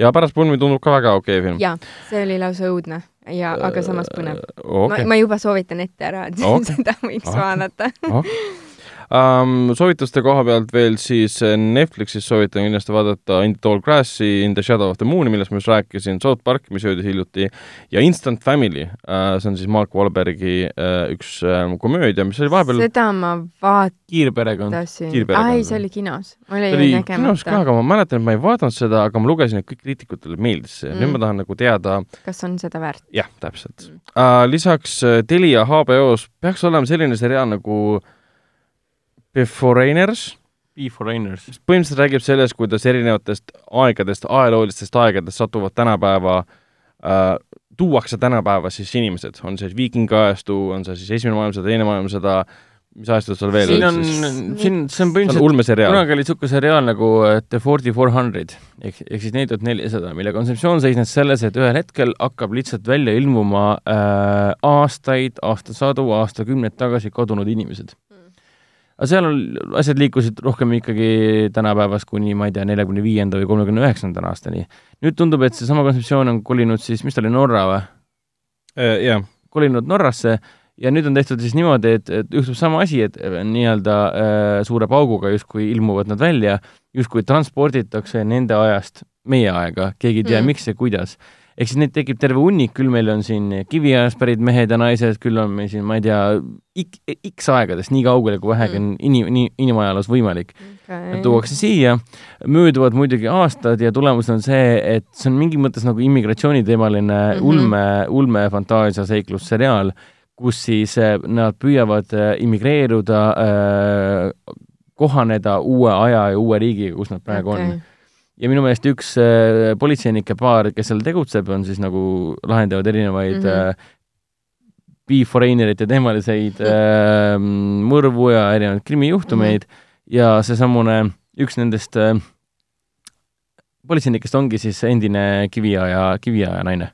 ja pärastpulmi tundub ka väga okei okay film. jaa, see oli lausa õudne. ja, aga samas põnev. ma, Äh, okei, ma juba soovitan ette ära, et Okei. seda võiks Okei. vaadata. Um, soovituste koha pealt veel siis eh, Netflixis soovitan kindlasti vaadata In the Tall Grassi, In the Shadow of the Moon'i, millest ma just rääkisin, South Park, mis jõudis hiljuti ja Instant Family uh,, see on siis Mark Wahlbergi uh, üks uh, komöödia, mis oli vahepeal seda ma vaatasin. kiirperekond. Ai, see oli kinos. mul oli oli ju kinos ka, nägemata, aga ma mäletan, et ma ei vaadanud seda, aga ma lugesin, et kõik kriitikutele meeldis see mm.. nüüd Mm. ma tahan nagu teada, kas on seda väärt. jah, täpselt uh,. lisaks uh, Telia HBO-s peaks olema selline seriaal nagu Beforeigners, Be Foreigners. põhimõtteliselt räägib sellest, kuidas erinevatest aegadest, ajaloolistest aegadest satuvad tänapäeva äh,, tuuakse tänapäeva siis inimesed, on see siis viikingajastu, on see siis esimene maailmasõda, teine maailmasõda, mis ajastud seal veel siin on siin, see on põhimõtteliselt kunagi oli niisugune seriaal nagu The Forty Four Hundred ehk, ehk siis neli tuhat nelisada, mille kontseptsioon seisnes selles, et ühel hetkel hakkab lihtsalt välja ilmuma äh, aastaid, aastasadu, aastakümneid tagasi kadunud inimesed. Aga seal on, asjad liikusid rohkem ikkagi tänapäevast kuni, ma ei tea, neljakümne viienda või kolmekümne üheksanda aastani. nüüd tundub, et seesama kontseptsioon on kolinud siis, mis ta oli, Norra või? Äh, jah, kolinud Norrasse ja nüüd on tehtud siis niimoodi, et, et juhtub sama asi, et nii-öelda äh, suure pauguga justkui ilmuvad nad välja, justkui transporditakse nende ajast meie aega, keegi ei tea mm., miks ja kuidas. Ehk siis neid tekib terve hunnik, küll meil on siin kiviajast pärit mehed ja naised, küll on meil siin, ma ei tea, X aegadest, nii kaugele kui vähegi on inim-, nii, inimajaloos võimalik. Nad tuuakse siia, mööduvad muidugi aastad ja tulemus on see, et see on mingis mõttes nagu immigratsiooniteemaline mm. -hmm. ulme, ulmefantaasia seiklusseriaal, kus siis äh, nad püüavad äh, immigreeruda äh,, kohaneda uue aja ja uue riigiga, kus nad praegu okay. on. Ja minu meelest üks äh, politseinike paar, kes seal tegutseb, on siis nagu lahendavad erinevaid mm. -hmm. äh, Be-Foreignerite teemaliseid äh, mõrvu ja erinevaid krimijuhtumeid mm -hmm. ja seesamune üks nendest äh, politseinikest ongi siis endine kiviaja, kiviaja naine.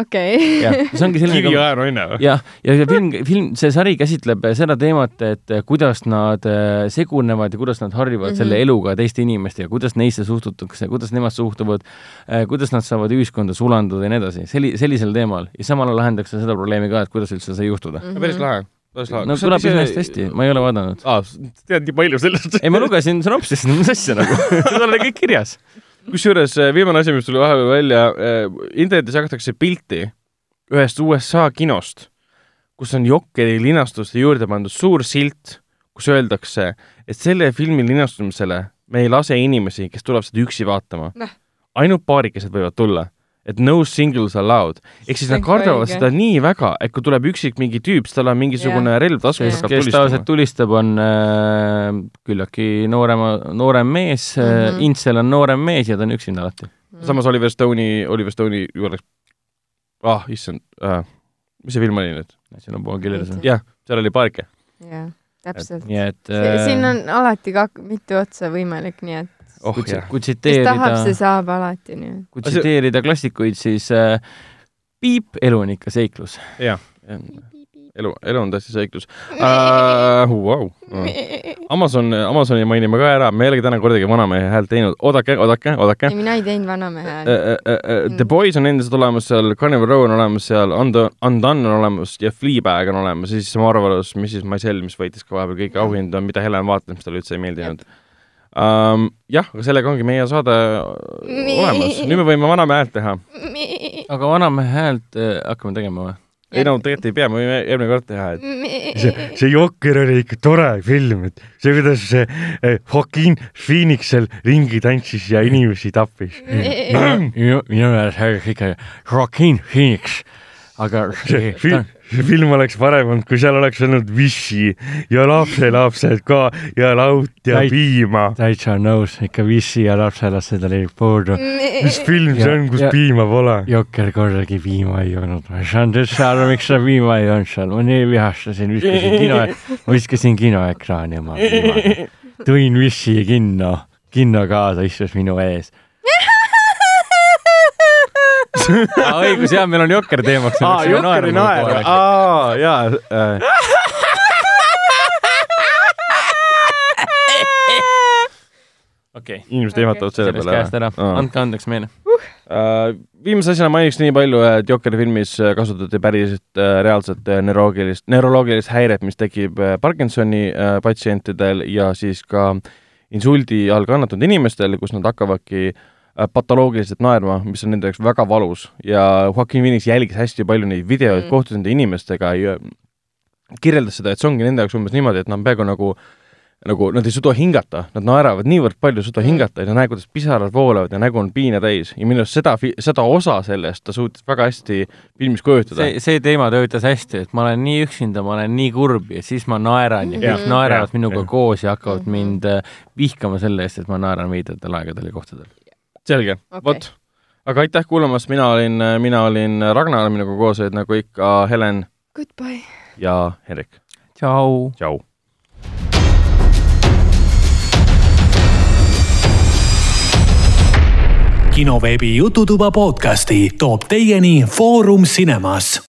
okei. jah, see ongi selline kiviaja naine või? jah, ja see film, film, see sari käsitleb seda teemat, et kuidas nad äh, segunevad ja kuidas nad harjuvad mm Mhm. -hmm. selle eluga teiste inimestega, kuidas neisse suhtutakse, kuidas nemad suhtuvad, kuidas nad saavad ühiskonda sulanduda ja nii edasi, selli-, sellisel teemal ja samal ajal lahendatakse seda probleemi ka, et kuidas üldse sai juhtuda. päris lahe, päris lahe. no kõlab iseenesest hästi, ma ei ole vaadanud. aa, tead nii palju sellest. ei, ma lugesin sünopsist, mis asja nagu, seal oli kõik kirjas. Kusjuures eh, viimane asi, mis tuli vahepeal välja, internetis jagatakse pilti ühest USA kinost, kus on Jokeri linastuste juurde pandud suur silt, kus öeldakse, et selle filmi linastumisele me ei lase inimesi, kes tulevad seda üksi vaatama Noh.. ainult paarikesed võivad tulla, et no singles allowed. ehk siis nad kardavad õige. seda nii väga, et kui tuleb üksik mingi tüüp, siis tal on mingisugune relv taskus, kes, kes tavaliselt tulistab, on äh, küllaltki noorema, noorem mees mm, -hmm. Intsel on noorem mees ja ta on üksinda alati. samas Oliver Stone'i, Oliver Stone'i juures, ah issand äh,, mis see film oli nüüd? siin on pool kirjas. jah, seal oli paarike. jah, täpselt. nii et äh, siin on alati ka mitu otsa võimalik, nii et oh kui, jah. kui kes tahab, see tsiteerida, saab alati, nii kui tsiteerida klassikuid, siis äh, piip, elu on ikka seiklus. elu, elu on tõesti seiklus uh,. Wow. Amazon, Amazoni mainime ka ära, me ei olegi täna kordagi vanamehe häält teinud, oodake, oodake, oodake ei, mina ei teinud vanamehe uh, häält. uh, uh,. The Boys on endiselt olemas seal, Carnival Row on olemas seal, Undo-, Undone on olemas ja Fleabag on olemas ja siis Marvelous, Mrs Maisel, mis võitis ka vahepeal kõiki auhindu, mida Helen vaatas, mis talle üldse ei meeldinud. Um, jah, aga sellega ongi meie saade olemas, nüüd me võime vanamehe häält teha. aga vanamehe häält äh, hakkame tegema või? ei no tegelikult ei pea, me võime järgmine kord teha, et see, see Jokker oli ikka tore film, et see, kuidas see eh, Joaquin Phoenix seal ringi tantsis ja inimesi tappis. minu, meelest oli ikka Joaquin Phoenix, aga see film, see film oleks parem olnud, kui seal oleks olnud Vichy ja lapselapsed ka ja laut ja Täit- piima. täitsa nõus, ikka Vissi ja lapselased olid puudu. mis film see on, kus ja- piima pole? Jokker kordagi piima ei olnud, ma ei saanud üldse aru, miks seda piima ei olnud seal, ma nii vihastasin, viskasin kino, viskasin kinoekraani oma piimaga. tõin Vissi kinno, kinno kaasa, istus minu ees. õigus, jah, meil on Jokker teemaks. aa, Jokeri naer, aa, jaa äh.. okei, inimesed ehmatavad selle sellest peale käest ära, Aa. andke andeks meile. uh,. viimase asjana mainiks nii palju, et Jokeri filmis äh, kasutati päriselt uh, reaalset uh, neuroloogilist, neuroloogilist häiret, mis tekib uh, Parkinsoni uh, patsientidel ja siis ka insuldi all kannatanud inimestel, kus nad hakkavadki uh, patoloogiliselt naerma, mis on nende jaoks väga valus ja Joaquin Phoenix jälgis hästi palju neid videoid Mm. kohtus nende inimestega ja kirjeldas seda, et see ongi nende jaoks umbes niimoodi, et nad peaaegu nagu nagu nad ei suuda hingata, nad naeravad niivõrd palju, ei suuda Mm. hingata ja sa näed, kuidas pisarad voolavad ja nägu on piina täis ja minu arust seda, seda osa sellest ta suutis väga hästi filmis kujutada. see, see teema töötas hästi, et ma olen nii üksinda, ma olen nii kurb ja siis ma naeran ja Jah, kõik naeravad jah, minuga jah. koos ja hakkavad Mhm. mind äh, vihkama selle eest, et ma naeran veidratel aegadel ja kohtadel. Selge okay., vot. aga aitäh kuulamast, mina olin, mina olin Ragnar, minuga koos olid nagu ikka Helen Goodbye. ja Hendrik. tšau. tšau. kinoveebi Jututuba podcasti toob teieni Foorum Cinemas